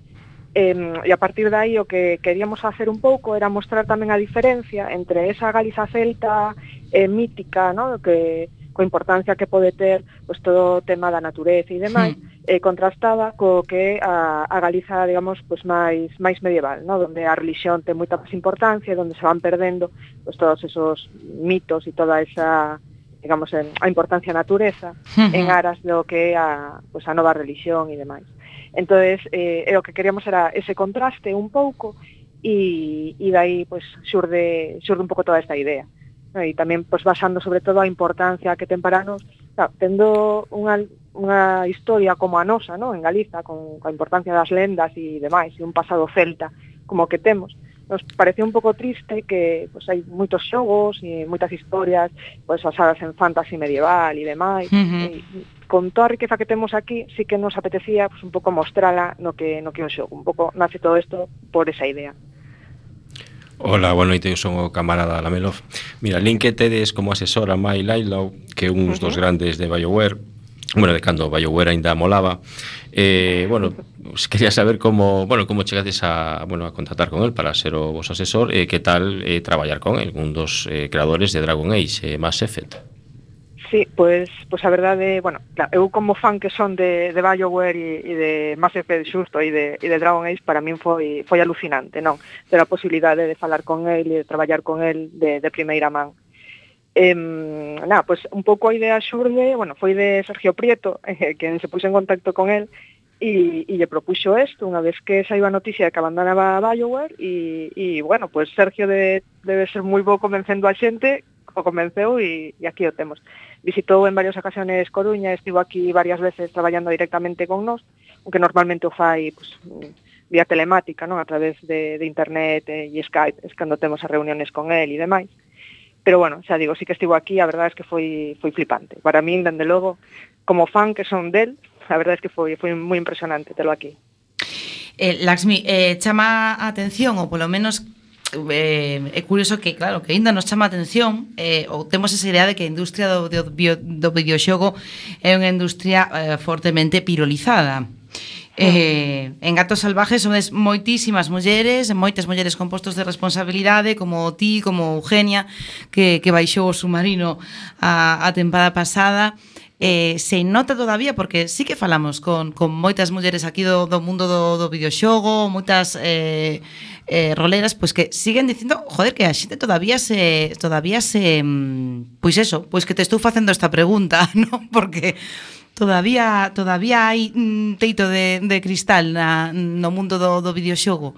Eh, e a partir de aí o que queríamos facer un pouco era mostrar tamén a diferencia entre esa Galiza celta eh, mítica, ¿no? que coa importancia que pode ter pues, todo o tema da natureza e demais, sí. eh, contrastada co que a, a Galiza, digamos, pues, máis máis medieval, ¿no? donde a religión ten moita máis importancia, donde se van perdendo pues, todos esos mitos e toda esa digamos, en, a importancia da natureza uh -huh. en aras do que é a, pues, a nova religión e demais. Entonces, eh, é o que queríamos era ese contraste un pouco e, e dai pues, pois, xurde, xurde un pouco toda esta idea. No? E tamén pues, basando sobre todo a importancia que ten para nos, claro, tendo unha, unha historia como a nosa, ¿no? en Galiza, con, con a importancia das lendas e demais, e un pasado celta como que temos, nos pareceu un pouco triste que pues, hai moitos xogos e moitas historias pois, basadas en fantasy medieval e demais. Uh -huh. e, con toda a riqueza que temos aquí, sí que nos apetecía pues, un pouco mostrala no que no que un xogo. Un pouco nace todo isto por esa idea. Hola, boa noite, eu son o camarada Lamelov. Mira, link que tedes como asesora Mai Lailau, que é un uh -huh. dos grandes de BioWare, bueno, de cando BioWare ainda molaba, Eh, bueno, pues quería saber como, bueno, como chegades a, bueno, a contactar con él para ser o vos asesor e eh, que tal eh, traballar con él, un dos eh, creadores de Dragon Age, eh, Mass Effect. Sí, pues, pues a verdade, bueno, claro, eu como fan que son de, de BioWare e, e de Mass Effect xusto e de, e de Dragon Age, para min foi, foi alucinante, non? Ter a posibilidade de falar con el e de traballar con el de, de primeira man. Eh, nada, pues, un pouco a idea xurde, bueno, foi de Sergio Prieto, eh, quen se puxo en contacto con el, e, e lle propuxo isto unha vez que saiu a noticia de que abandonaba a Bioware e, e bueno, pues Sergio de, debe ser moi bo convencendo a xente o convenceu e, e aquí o temos. Visitou en varias ocasiones Coruña, estivo aquí varias veces traballando directamente con nós, o que normalmente o fai pues, vía telemática, non a través de, de internet eh, e Skype, es cando temos as reuniones con él e demais. Pero bueno, xa digo, sí que estivo aquí, a verdade es que foi foi flipante. Para min, dende logo, como fan que son del, a verdade es que foi foi moi impresionante telo aquí. Eh, Laxmi, eh, chama a atención, ou polo menos eh, é curioso que, claro, que ainda nos chama a atención eh, ou temos esa idea de que a industria do, do, do videoxogo é unha industria eh, fortemente pirolizada. Eh, en Gatos Salvajes sodes moitísimas mulleres, moitas mulleres con postos de responsabilidade, como ti, como Eugenia, que, que baixou o submarino a, a tempada pasada. Eh, se nota todavía porque sí que falamos con, con moitas mulleres aquí do, do mundo do, do videoxogo, moitas eh, eh, roleras, pois que siguen dicindo, joder, que a xente todavía se todavía se mm, pois eso, pois que te estou facendo esta pregunta, non? Porque Todavía todavía hai teito de, de cristal na, no mundo do, do videoxogo?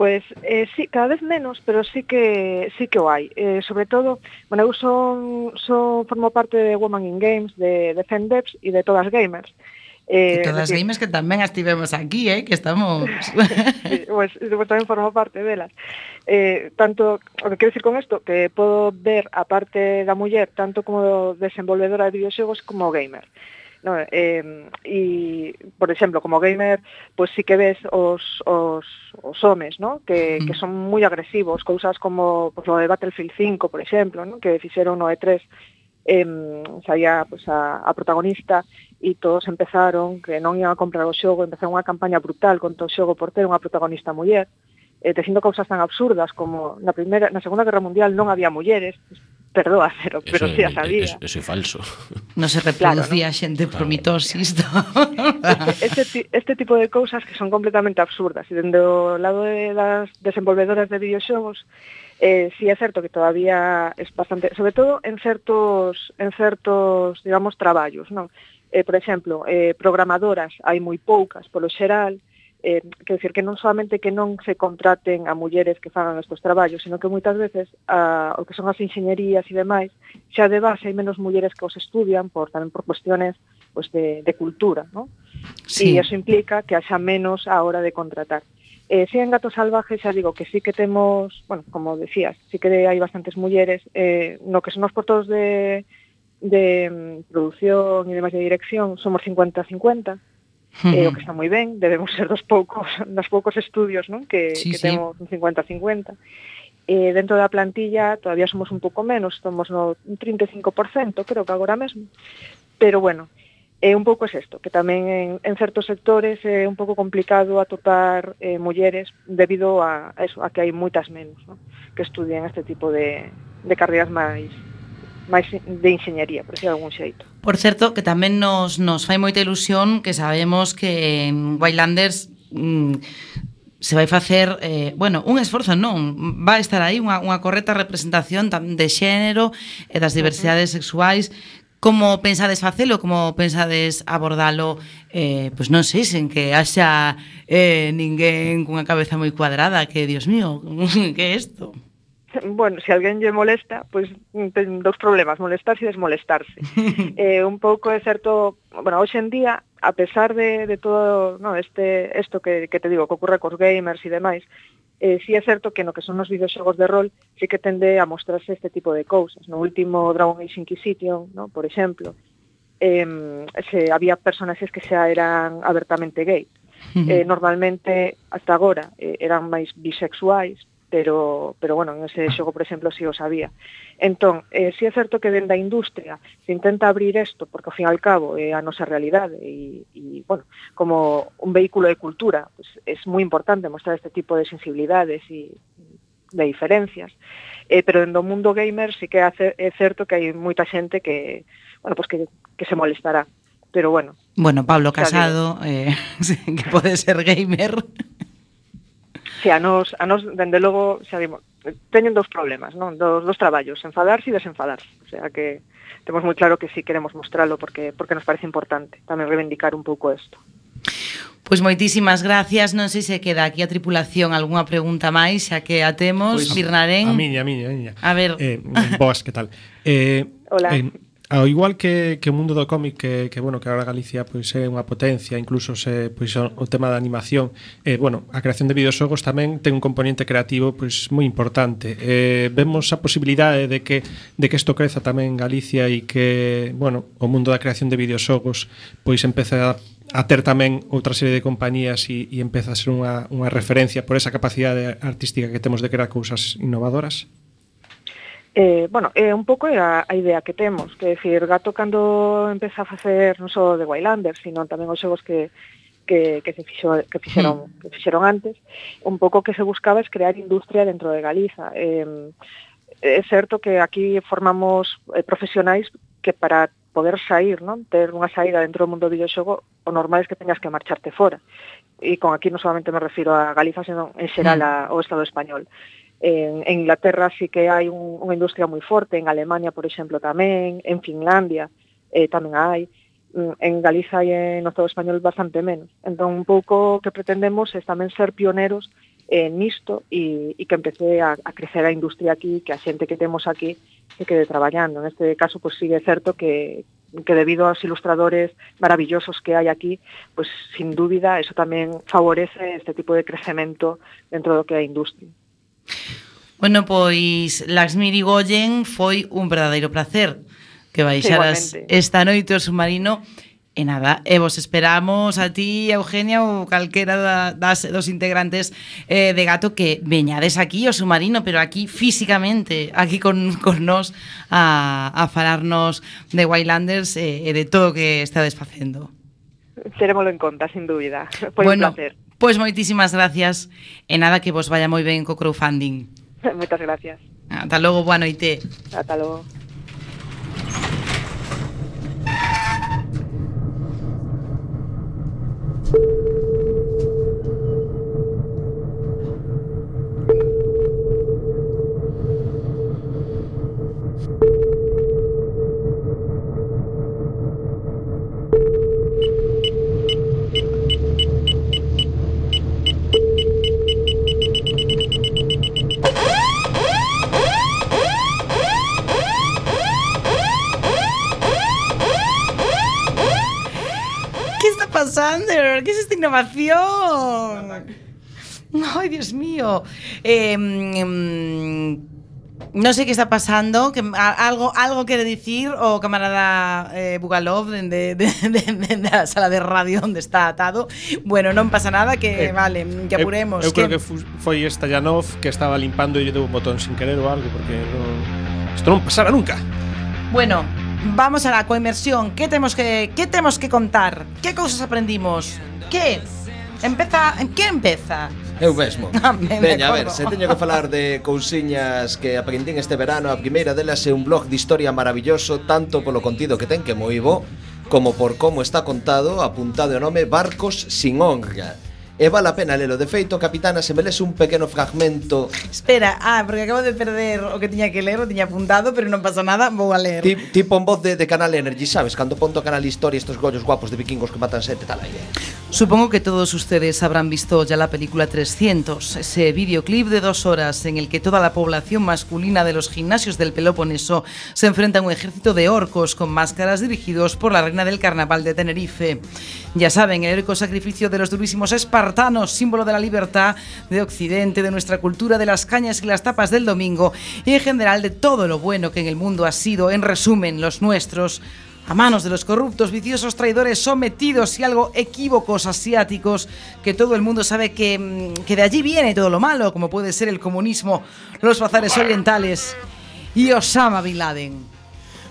Pois eh, sí, cada vez menos, pero sí que sí que o hai. Eh, sobre todo, bueno, eu son, son formo parte de Woman in Games, de, de FemDevs e de Todas Gamers. Uh Eh, que todas as games que tamén as tivemos aquí, eh, que estamos... sí, pues, pues tamén formo parte delas. Eh, tanto, o que quero decir con isto, que podo ver a parte da muller tanto como desenvolvedora de videoxegos como gamer. No, eh, e, por exemplo, como gamer, pois pues, sí que ves os, os, os homes, ¿no? que, mm. que son moi agresivos, cousas como pues, lo de Battlefield 5, por exemplo, ¿no? que fixeron no E3, eh, saía pues, a, a protagonista e todos empezaron que non iban a comprar o xogo, empezaron unha campaña brutal contra o xogo por ter unha protagonista muller, eh, tecindo cousas tan absurdas como na primeira, na Segunda Guerra Mundial non había mulleres, perdoa, pero, eso, pero si as había. Eso, eso é falso. Non se reproducía claro, ¿no? xente por claro. mitosis. Este, este, este tipo de cousas que son completamente absurdas. E dende o lado de das desenvolvedoras de videoxogos, eh, sí é certo que todavía es bastante, sobre todo en certos, en certos digamos, traballos, non? eh, por exemplo, eh, programadoras hai moi poucas polo xeral, eh, quer decir que non solamente que non se contraten a mulleres que fagan estes traballos, sino que moitas veces a, o que son as enxeñerías e demais, xa de base hai menos mulleres que os estudian por tamén por cuestiones pues, de, de cultura, ¿no? Sí. E iso implica que haxa menos a hora de contratar. Eh, si en Gato Salvaje xa digo que sí que temos, bueno, como decías, sí que hai bastantes mulleres, eh, no que son os portos de, de mm, produción e demais de dirección somos 50-50, eh, o que está moi ben, debemos ser dos poucos dos poucos estudios non? que, sí, que sí. temos un 50-50. Eh, dentro da plantilla todavía somos un pouco menos, somos no un 35%, creo que agora mesmo. Pero bueno, eh, un pouco é isto, que tamén en, en certos sectores é un pouco complicado atopar eh, mulleres debido a, a, eso, a que hai moitas menos, ¿no? que estudian este tipo de, de carreras máis máis de enxeñería, por decir algún xeito. Por certo, que tamén nos, nos fai moita ilusión que sabemos que en Wildlanders mm, se vai facer, eh, bueno, un esforzo non, vai estar aí unha, unha correcta representación de xénero e das diversidades sexuais Como pensades facelo? Como pensades abordalo? Eh, pois non sei, sen que haxa eh, ninguén cunha cabeza moi cuadrada que, dios mío, que é isto? bueno, se alguén lle molesta, pois pues, ten dous problemas, molestarse e desmolestarse. eh, un pouco é certo, bueno, hoxe en día, a pesar de, de todo no, este isto que, que te digo, que ocurre cos gamers e demais, eh, sí é certo que no que son os videoxogos de rol sí que tende a mostrarse este tipo de cousas. No último Dragon Age Inquisition, no, por exemplo, eh, se había personaxes que xa eran abertamente gay. Uh -huh. eh, normalmente, hasta agora, eh, eran máis bisexuais, pero, pero bueno, en ese xogo, por exemplo, si sí o sabía. Entón, eh, si sí é certo que dentro da industria se intenta abrir isto, porque ao fin e al cabo é a nosa realidade e, e bueno, como un vehículo de cultura, pues, é moi importante mostrar este tipo de sensibilidades e de diferencias. Eh, pero dentro do mundo gamer sí que hace, é certo que hai moita xente que, bueno, pues que, que se molestará. Pero bueno. Bueno, Pablo Casado, eh, que pode ser gamer. Se a nos, a nos dende logo, xa dimos, teñen dous problemas, non? Dos, dos traballos, enfadarse e desenfadarse. O sea que temos moi claro que si sí queremos mostralo porque porque nos parece importante tamén reivindicar un pouco isto. Pois moitísimas gracias, non sei se queda aquí a tripulación algunha pregunta máis, xa que a temos, pois, Birnarén. A, miña, a miña, a miña. A ver. Eh, vos, que tal? Eh, Hola. Eh, Ao igual que, que o mundo do cómic que, que bueno, que agora Galicia pois é unha potencia, incluso se pois o tema da animación, eh bueno, a creación de videoxogos tamén ten un componente creativo pois moi importante. Eh vemos a posibilidade de que de que isto creza tamén en Galicia e que, bueno, o mundo da creación de videoxogos pois empeza a a ter tamén outra serie de compañías e, e empeza a ser unha, unha referencia por esa capacidade artística que temos de crear cousas innovadoras? Eh, bueno, é eh, un pouco a, a idea que temos, que decir, Gato cando empeza a facer non só de Wildlander, sino tamén os xogos que que, que se fixo, que fixeron hmm. que fixeron antes, un pouco que se buscaba es crear industria dentro de Galiza. Eh, é certo que aquí formamos eh, profesionais que para poder sair, non? ter unha saída dentro do mundo do videoxogo, o normal é que teñas que marcharte fora. E con aquí non solamente me refiro a Galiza, senón en xeral hmm. a, ao Estado español. En, en Inglaterra sí que hai un, unha industria moi forte, en Alemania, por exemplo, tamén, en Finlandia eh, tamén hai, mm, en Galiza e no Estado español bastante menos. Entón, un pouco que pretendemos é tamén ser pioneros eh, nisto e, e que empece a, a crecer a industria aquí, que a xente que temos aquí se quede traballando. Neste caso, pois pues, sigue certo que, que debido aos ilustradores maravillosos que hai aquí, pois sin dúbida eso tamén favorece este tipo de crecemento dentro do que é a industria. Bueno, pois Laxmi Rigoyen foi un verdadeiro placer que baixaras Igualmente. esta noite o submarino E nada, e vos esperamos a ti, Eugenia, ou calquera da, das, dos integrantes eh, de Gato que veñades aquí, o submarino, pero aquí físicamente, aquí con, con nós a, a falarnos de Wildlanders e, eh, e de todo o que estades facendo. Terémolo en conta, sin dúbida. Foi bueno, un placer. Pois pues moitísimas gracias e nada que vos vaya moi ben co crowdfunding. Moitas gracias. Ata logo, boa noite. Ata logo. Innovación. Ay, Dios mío. Eh, mm, no sé qué está pasando, que algo, algo quiere decir o camarada eh, Bugalov de, de- de- de- de la sala de radio donde está atado. Bueno, non pasa nada, que Eh, vale, que Eu- apuremos. Eu, creo que- que foi Stajanov que estaba limpando e lle deu un botón sin querer ou algo porque non isto non pasara nunca. Bueno, vamos a la coinmersión. ¿Qué tenemos que, qué tenemos que contar? ¿Qué cosas aprendimos? Que? Empeza, que empeza? Eu mesmo. Ah, Veña, me a ver, se teño que falar de cousiñas que aprendín este verano, a primeira delas é un blog de historia maravilloso, tanto polo contido que ten que moi bo, como por como está contado, apuntado o nome Barcos sin honra E vale a pena lelo. De feito, capitana, se me les un pequeno fragmento Espera, ah, porque acabo de perder o que tiña que ler, o tiña apuntado, pero non pasa nada, vou a ler. Ti- tipo en voz de, de Canal Energy, sabes? Cando ponto Canal Historia estos gollos guapos de vikingos que matan sete tal eh. Supongo que todos ustedes habrán visto ya la película 300, ese videoclip de dos horas en el que toda la población masculina de los gimnasios del Peloponeso se enfrenta a un ejército de orcos con máscaras dirigidos por la reina del carnaval de Tenerife. Ya saben, el heroico sacrificio de los durísimos espartanos, símbolo de la libertad de Occidente, de nuestra cultura, de las cañas y las tapas del domingo y en general de todo lo bueno que en el mundo ha sido, en resumen, los nuestros a manos de los corruptos, viciosos traidores sometidos y algo equívocos asiáticos, que todo el mundo sabe que, mm, que de allí viene todo lo malo, como puede ser el comunismo, los bazares orientales y Osama Bin Laden.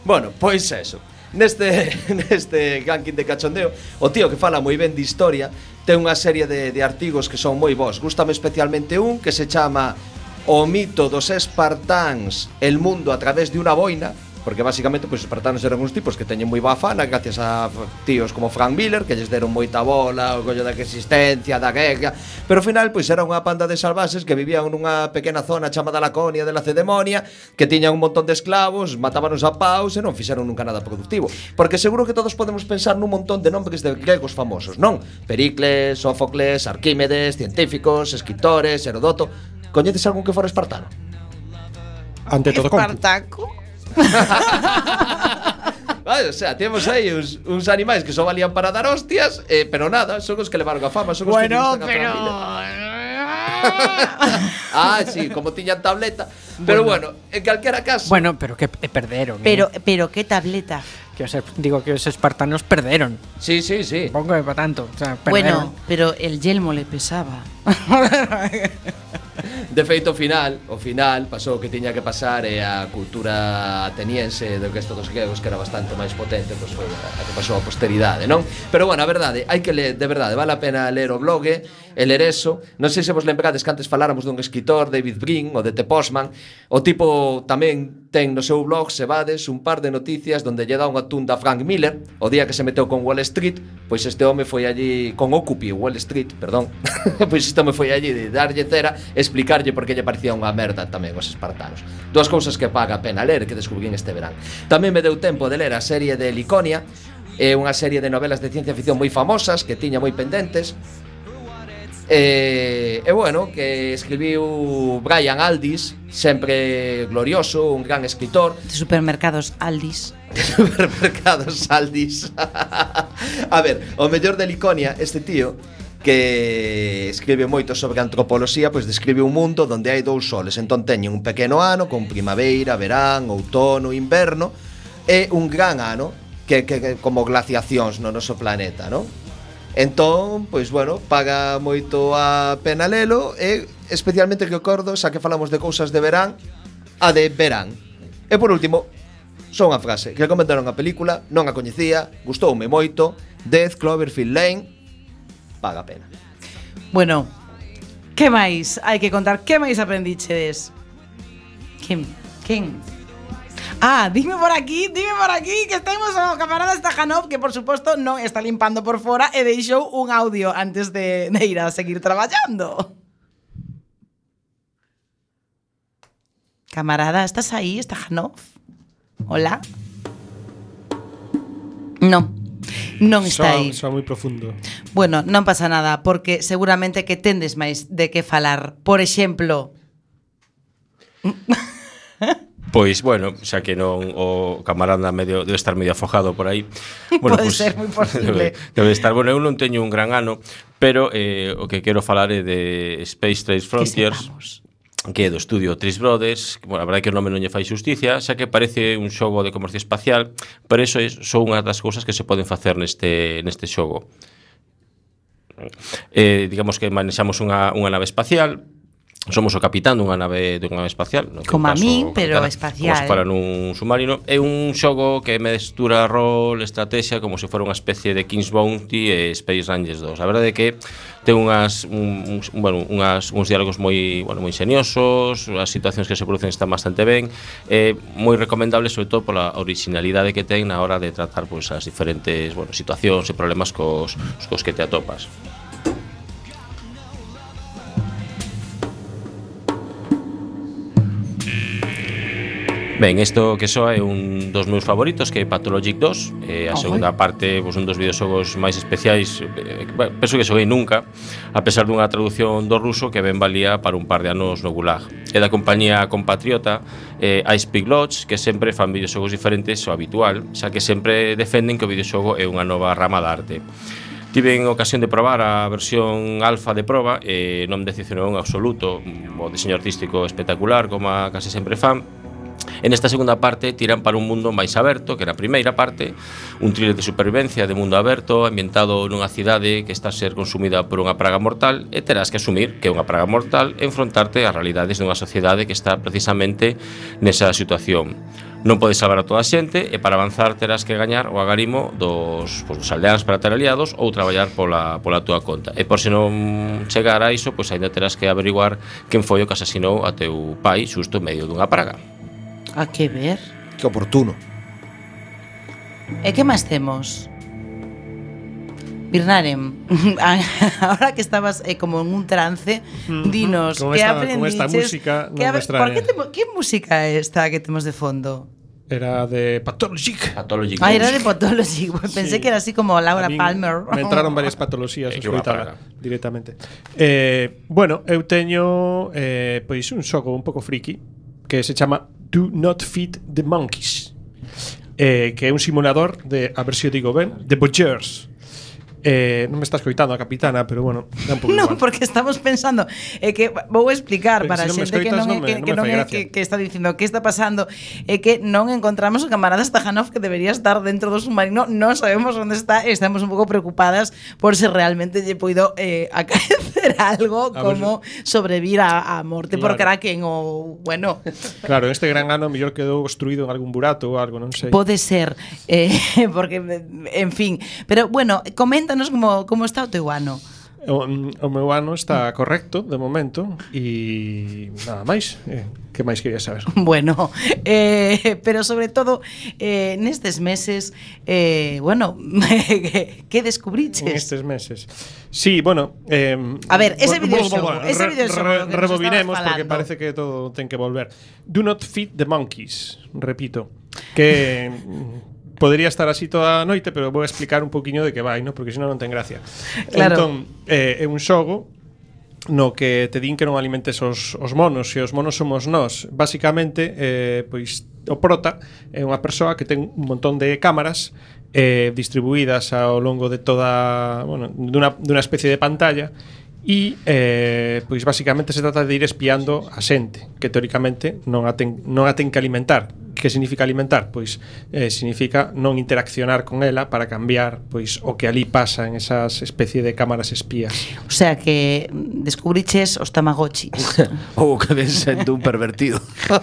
Bueno, pois eso. Neste, neste ranking de cachondeo, o tío que fala moi ben de historia ten unha serie de, de artigos que son moi bons. Gústame especialmente un que se chama O mito dos espartáns, el mundo a través de unha boina, porque basicamente pois, os espartanos eran uns tipos que teñen moi boa fana gracias a tíos como Frank Miller que lles deron moita bola, o collo da existencia, da guerra, pero ao final pois era unha panda de salvases que vivían nunha pequena zona chamada Laconia de la Cedemonia, que tiñan un montón de esclavos, matábanos a paus e non fixeron nunca nada productivo, porque seguro que todos podemos pensar nun montón de nombres de gregos famosos, non? Pericles, Sófocles, Arquímedes, científicos, escritores, Herodoto, Coñeces algún que fora espartano? Ante todo, Espartaco? Vale, o sea, temos aí uns, uns animais que só valían para dar hostias, eh, pero nada, son os que levaron a fama, son os bueno, que Bueno, pero... ah, sí, como tiñan tableta. Pero bueno, bueno en calquera caso. Bueno, pero que perderon. Pero eh. pero qué tableta. Que os, digo que os espartanos perderon. Sí, sí, sí. Pongo que para tanto. O sea, bueno, pero el yelmo le pesaba. De feito, o final, o final pasou o que tiña que pasar e a cultura ateniense do que estos dos gregos que era bastante máis potente, pois foi a que pasou a posteridade, non? Pero bueno, a verdade, hai que ler, de verdade, vale a pena ler o blog El eso, Non sei se vos lembrades que antes faláramos dun escritor, David Brin, o de T. Postman. O tipo tamén ten no seu blog, se vades, un par de noticias donde lle dá unha tunda a Frank Miller o día que se meteu con Wall Street. Pois este home foi allí con Occupy, Wall Street, perdón. pois este home foi allí de darlle cera, explicarlle por que lle parecía unha merda tamén os espartanos. Duas cousas que paga a pena ler que descubrín este verán. Tamén me deu tempo de ler a serie de Liconia, é unha serie de novelas de ciencia ficción moi famosas que tiña moi pendentes E, e bueno, que escribiu Brian Aldis, sempre glorioso, un gran escritor. De supermercados Aldis. De supermercados Aldis. a ver, o mellor de Liconia, este tío, que escribe moito sobre antropoloxía, pois describe un mundo onde hai dous soles. Entón teñen un pequeno ano con primavera, verán, outono, inverno e un gran ano que, que, que como glaciacións no noso planeta, non? Entón, pois bueno, paga moito a pena lelo e especialmente que acordo, xa que falamos de cousas de verán, a de verán. E por último, só unha frase, que comentaron a película, non a coñecía, gustoume moito, Death Cloverfield Lane, paga a pena. Bueno, que máis hai que contar? Que máis aprendichedes? Quen? Quen? Ah, dime por aquí, dime por aquí que temos o camarada Stajanov que por suposto non está limpando por fora e deixou un audio antes de, de ir a seguir traballando. Camarada, estás aí, Stajanov? Hola? Non. Non está aí. Soa, soa moi profundo. Bueno, non pasa nada, porque seguramente que tendes máis de que falar. Por exemplo... Pois, bueno, xa que non o camarada medio debe estar medio afojado por aí. Bueno, Pode pues, ser moi posible. Debe, debe estar, bueno, eu non teño un gran ano, pero eh, o que quero falar é de Space Trace Frontiers. Que que é do estudio Tris Brothers, que, bueno, a verdade é que o nome non lle fai xusticia xa que parece un xogo de comercio espacial, pero eso é, son unha das cousas que se poden facer neste, neste xogo. Eh, digamos que manexamos unha, unha nave espacial, Somos o capitán dunha nave dunha nave espacial, no como caso, min, pero capitana, espacial. Como se para nun submarino, é un xogo que mestura rol, estrategia, como se fora unha especie de King's Bounty e Space Rangers 2. A verdade é que ten unhas un, un, bueno, unhas uns diálogos moi, bueno, moi ingeniosos, as situacións que se producen están bastante ben, é moi recomendable sobre todo pola originalidade que ten na hora de tratar pois as diferentes, bueno, situacións e problemas cos cos que te atopas. Ben, isto que só é un dos meus favoritos Que é Pathologic 2 eh, A segunda parte, pois, un dos videoxogos máis especiais eh, Penso que xoguei nunca A pesar dunha traducción do ruso Que ben valía para un par de anos no Gulag. É da compañía compatriota eh, Ice Peak Lodge Que sempre fan videoxogos diferentes ao habitual Xa que sempre defenden que o videoxogo é unha nova rama da arte. Tiven ocasión de probar a versión alfa de proba e non decepcionou en absoluto. O diseño artístico espectacular como case sempre fan En esta segunda parte tiran para un mundo máis aberto, que era a primeira parte, un thriller de supervivencia de mundo aberto, ambientado nunha cidade que está a ser consumida por unha praga mortal, e terás que asumir que é unha praga mortal e enfrontarte ás realidades dunha sociedade que está precisamente nesa situación. Non podes salvar a toda a xente e para avanzar terás que gañar o agarimo dos, pois, dos aldeáns para ter aliados ou traballar pola, pola túa conta. E por se non chegar a iso, pois aínda terás que averiguar quen foi o que asasinou a teu pai xusto en medio dunha praga. A que ver? Que oportuno. E que máis temos? Birnarem, ahora que estabas eh, como en un trance, dinos Con que esta- con aprendiches... esta música me extraña. que é esta que temos de fondo? Era de Pathologic. Pathologic. Ah, era de Pathology. Pensé Sí. que era así como Laura A Palmer. Me entraron varias patologías praga. directamente. Eh, bueno, eu teño eh, pois un xogo un pouco friki que se chama Do Not Feed the Monkeys. Eh, que é un simulador de, a ver se o digo ben, de Butchers Eh, non me estás coitando a capitana, pero bueno, dá un pouco No, igual. porque estamos pensando é que vou explicar para se non xente que non, non me- que, non que non é que, que está dicindo que está pasando é que non encontramos o camarada Stajanov que debería estar dentro do submarino non sabemos onde está estamos un pouco preocupadas por se realmente lle poido eh, acaecer algo A ver, como sobrevivir a, a morte por Claro. Kraken ou bueno Claro, este gran ano mellor quedou construído en algún burato ou algo, non sei. Pode ser, eh, porque, en fin. Pero, bueno, contanos como, como está o teu ano. O, mm, o meu ano está correcto, de momento, e nada máis. Eh, que máis quería saber? Bueno, eh, pero sobre todo, eh, nestes meses, eh, bueno, que, descubriches? Nestes meses. Sí, bueno... Eh, A ver, ese bueno, video xogo, ese video xogo re, re, Rebobinemos, porque parece que todo ten que volver. Do not feed the monkeys, repito. Que... Podería estar así toda a noite, pero vou explicar un poquinho de que vai, no? porque senón non ten gracia. Claro. Entón, eh, é un xogo no que te din que non alimentes os, os monos e os monos somos nós basicamente eh, pois o prota é unha persoa que ten un montón de cámaras eh, distribuídas ao longo de toda bueno, dunha, dunha especie de pantalla e eh, pois basicamente se trata de ir espiando a xente que teóricamente non a ten, non a ten que alimentar Que significa alimentar? Pois eh, significa non interaccionar con ela para cambiar pois o que ali pasa en esas especie de cámaras espías. O sea que descubriches os tamagotchis. Ou que ven sendo un pervertido.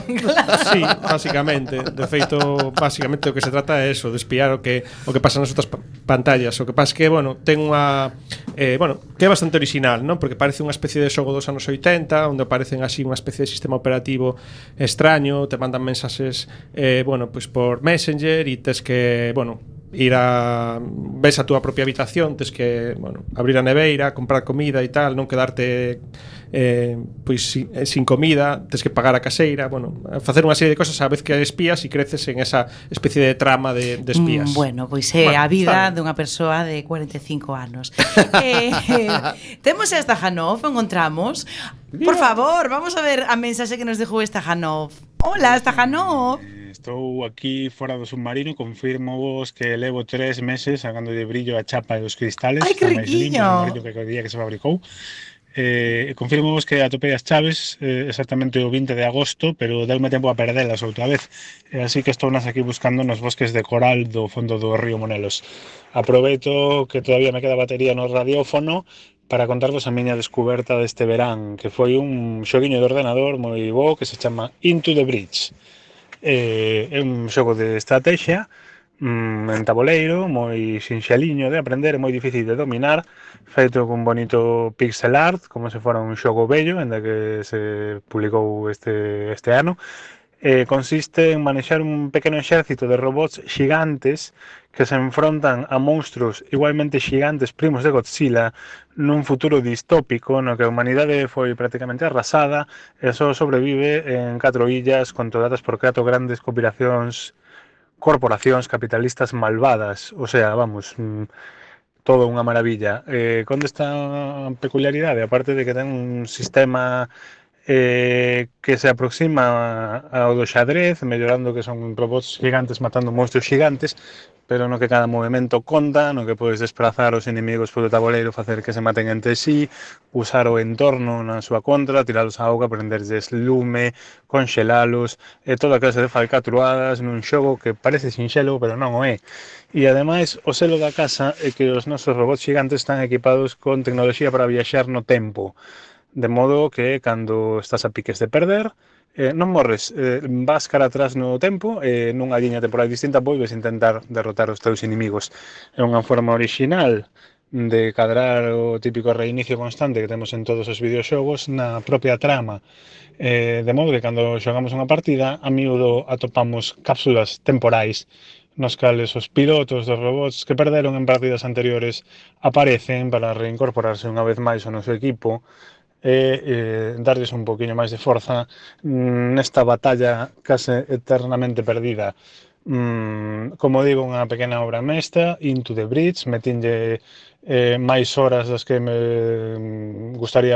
Sí, basicamente. De feito, basicamente o que se trata é eso, de espiar o que o que pasa nas outras pa pantallas. O que pasa que, bueno, ten unha eh, bueno, que é bastante original, non? Porque parece unha especie de xogo dos anos 80, onde aparecen así unha especie de sistema operativo extraño, te mandan mensaxes eh, bueno, pois pues por Messenger e tes que, bueno, ir a ves a túa propia habitación, tes que, bueno, abrir a neveira, comprar comida e tal, non quedarte eh, pois sin, eh, sin comida, tes que pagar a caseira, bueno, facer unha serie de cosas a vez que espías e creces en esa especie de trama de, de mm, espías. Mm, bueno, pois é eh, bueno, a vida dunha persoa de 45 anos. eh, eh, temos esta Janov, encontramos Por favor, vamos a ver a mensaxe que nos dejou Stajanov. Hola, Stajanov. Eh, estou aquí fora do submarino, confirmo vos que levo tres meses sacando de brillo a chapa e os cristales. Ai, que riquiño. Limpio, que o día que se fabricou. Eh, confirmo vos que atopei as chaves eh, exactamente o 20 de agosto, pero deume tempo a perdelas outra vez. Eh, así que estou nas aquí buscando nos bosques de coral do fondo do río Monelos. Aproveito que todavía me queda batería no radiófono para contarvos a miña descuberta deste verán, que foi un xoguinho de ordenador moi bo que se chama Into the Bridge. Eh, é un xogo de estrategia mm, en tabuleiro, moi sinxeliño de aprender, moi difícil de dominar, feito cun bonito pixel art, como se fora un xogo bello, en que se publicou este, este ano, eh, consiste en manexar un pequeno exército de robots xigantes que se enfrontan a monstruos igualmente xigantes primos de Godzilla nun futuro distópico no que a humanidade foi prácticamente arrasada e só sobrevive en catro illas controladas por catro grandes cooperacións corporacións capitalistas malvadas, o sea, vamos, mm, todo unha maravilla. Eh, conde esta peculiaridade, aparte de que ten un sistema eh, que se aproxima ao do xadrez, mellorando que son robots gigantes matando monstruos gigantes, pero no que cada movimento conta, no que podes desplazar os inimigos polo tabuleiro, facer que se maten entre sí, usar o entorno na súa contra, tiralos a auga, prenderlles lume, conxelalos, e toda clase de falcatruadas nun xogo que parece sinxelo, pero non o é. E ademais, o selo da casa é que os nosos robots gigantes están equipados con tecnoloxía para viaxar no tempo De modo que cando estás a piques de perder, eh, non morres, eh, vas cara atrás no tempo, eh, nunha liña temporal distinta volves a intentar derrotar os teus inimigos. É unha forma original de cadrar o típico reinicio constante que temos en todos os videoxogos na propia trama. Eh, de modo que cando xogamos unha partida, a miúdo atopamos cápsulas temporais nos cales os pilotos dos robots que perderon en partidas anteriores aparecen para reincorporarse unha vez máis ao noso equipo e eh, darles un poquinho máis de forza mm, nesta batalla case eternamente perdida. Mm, como digo, unha pequena obra mestra, Into the Bridge, metinlle eh, máis horas das que me mm, gustaría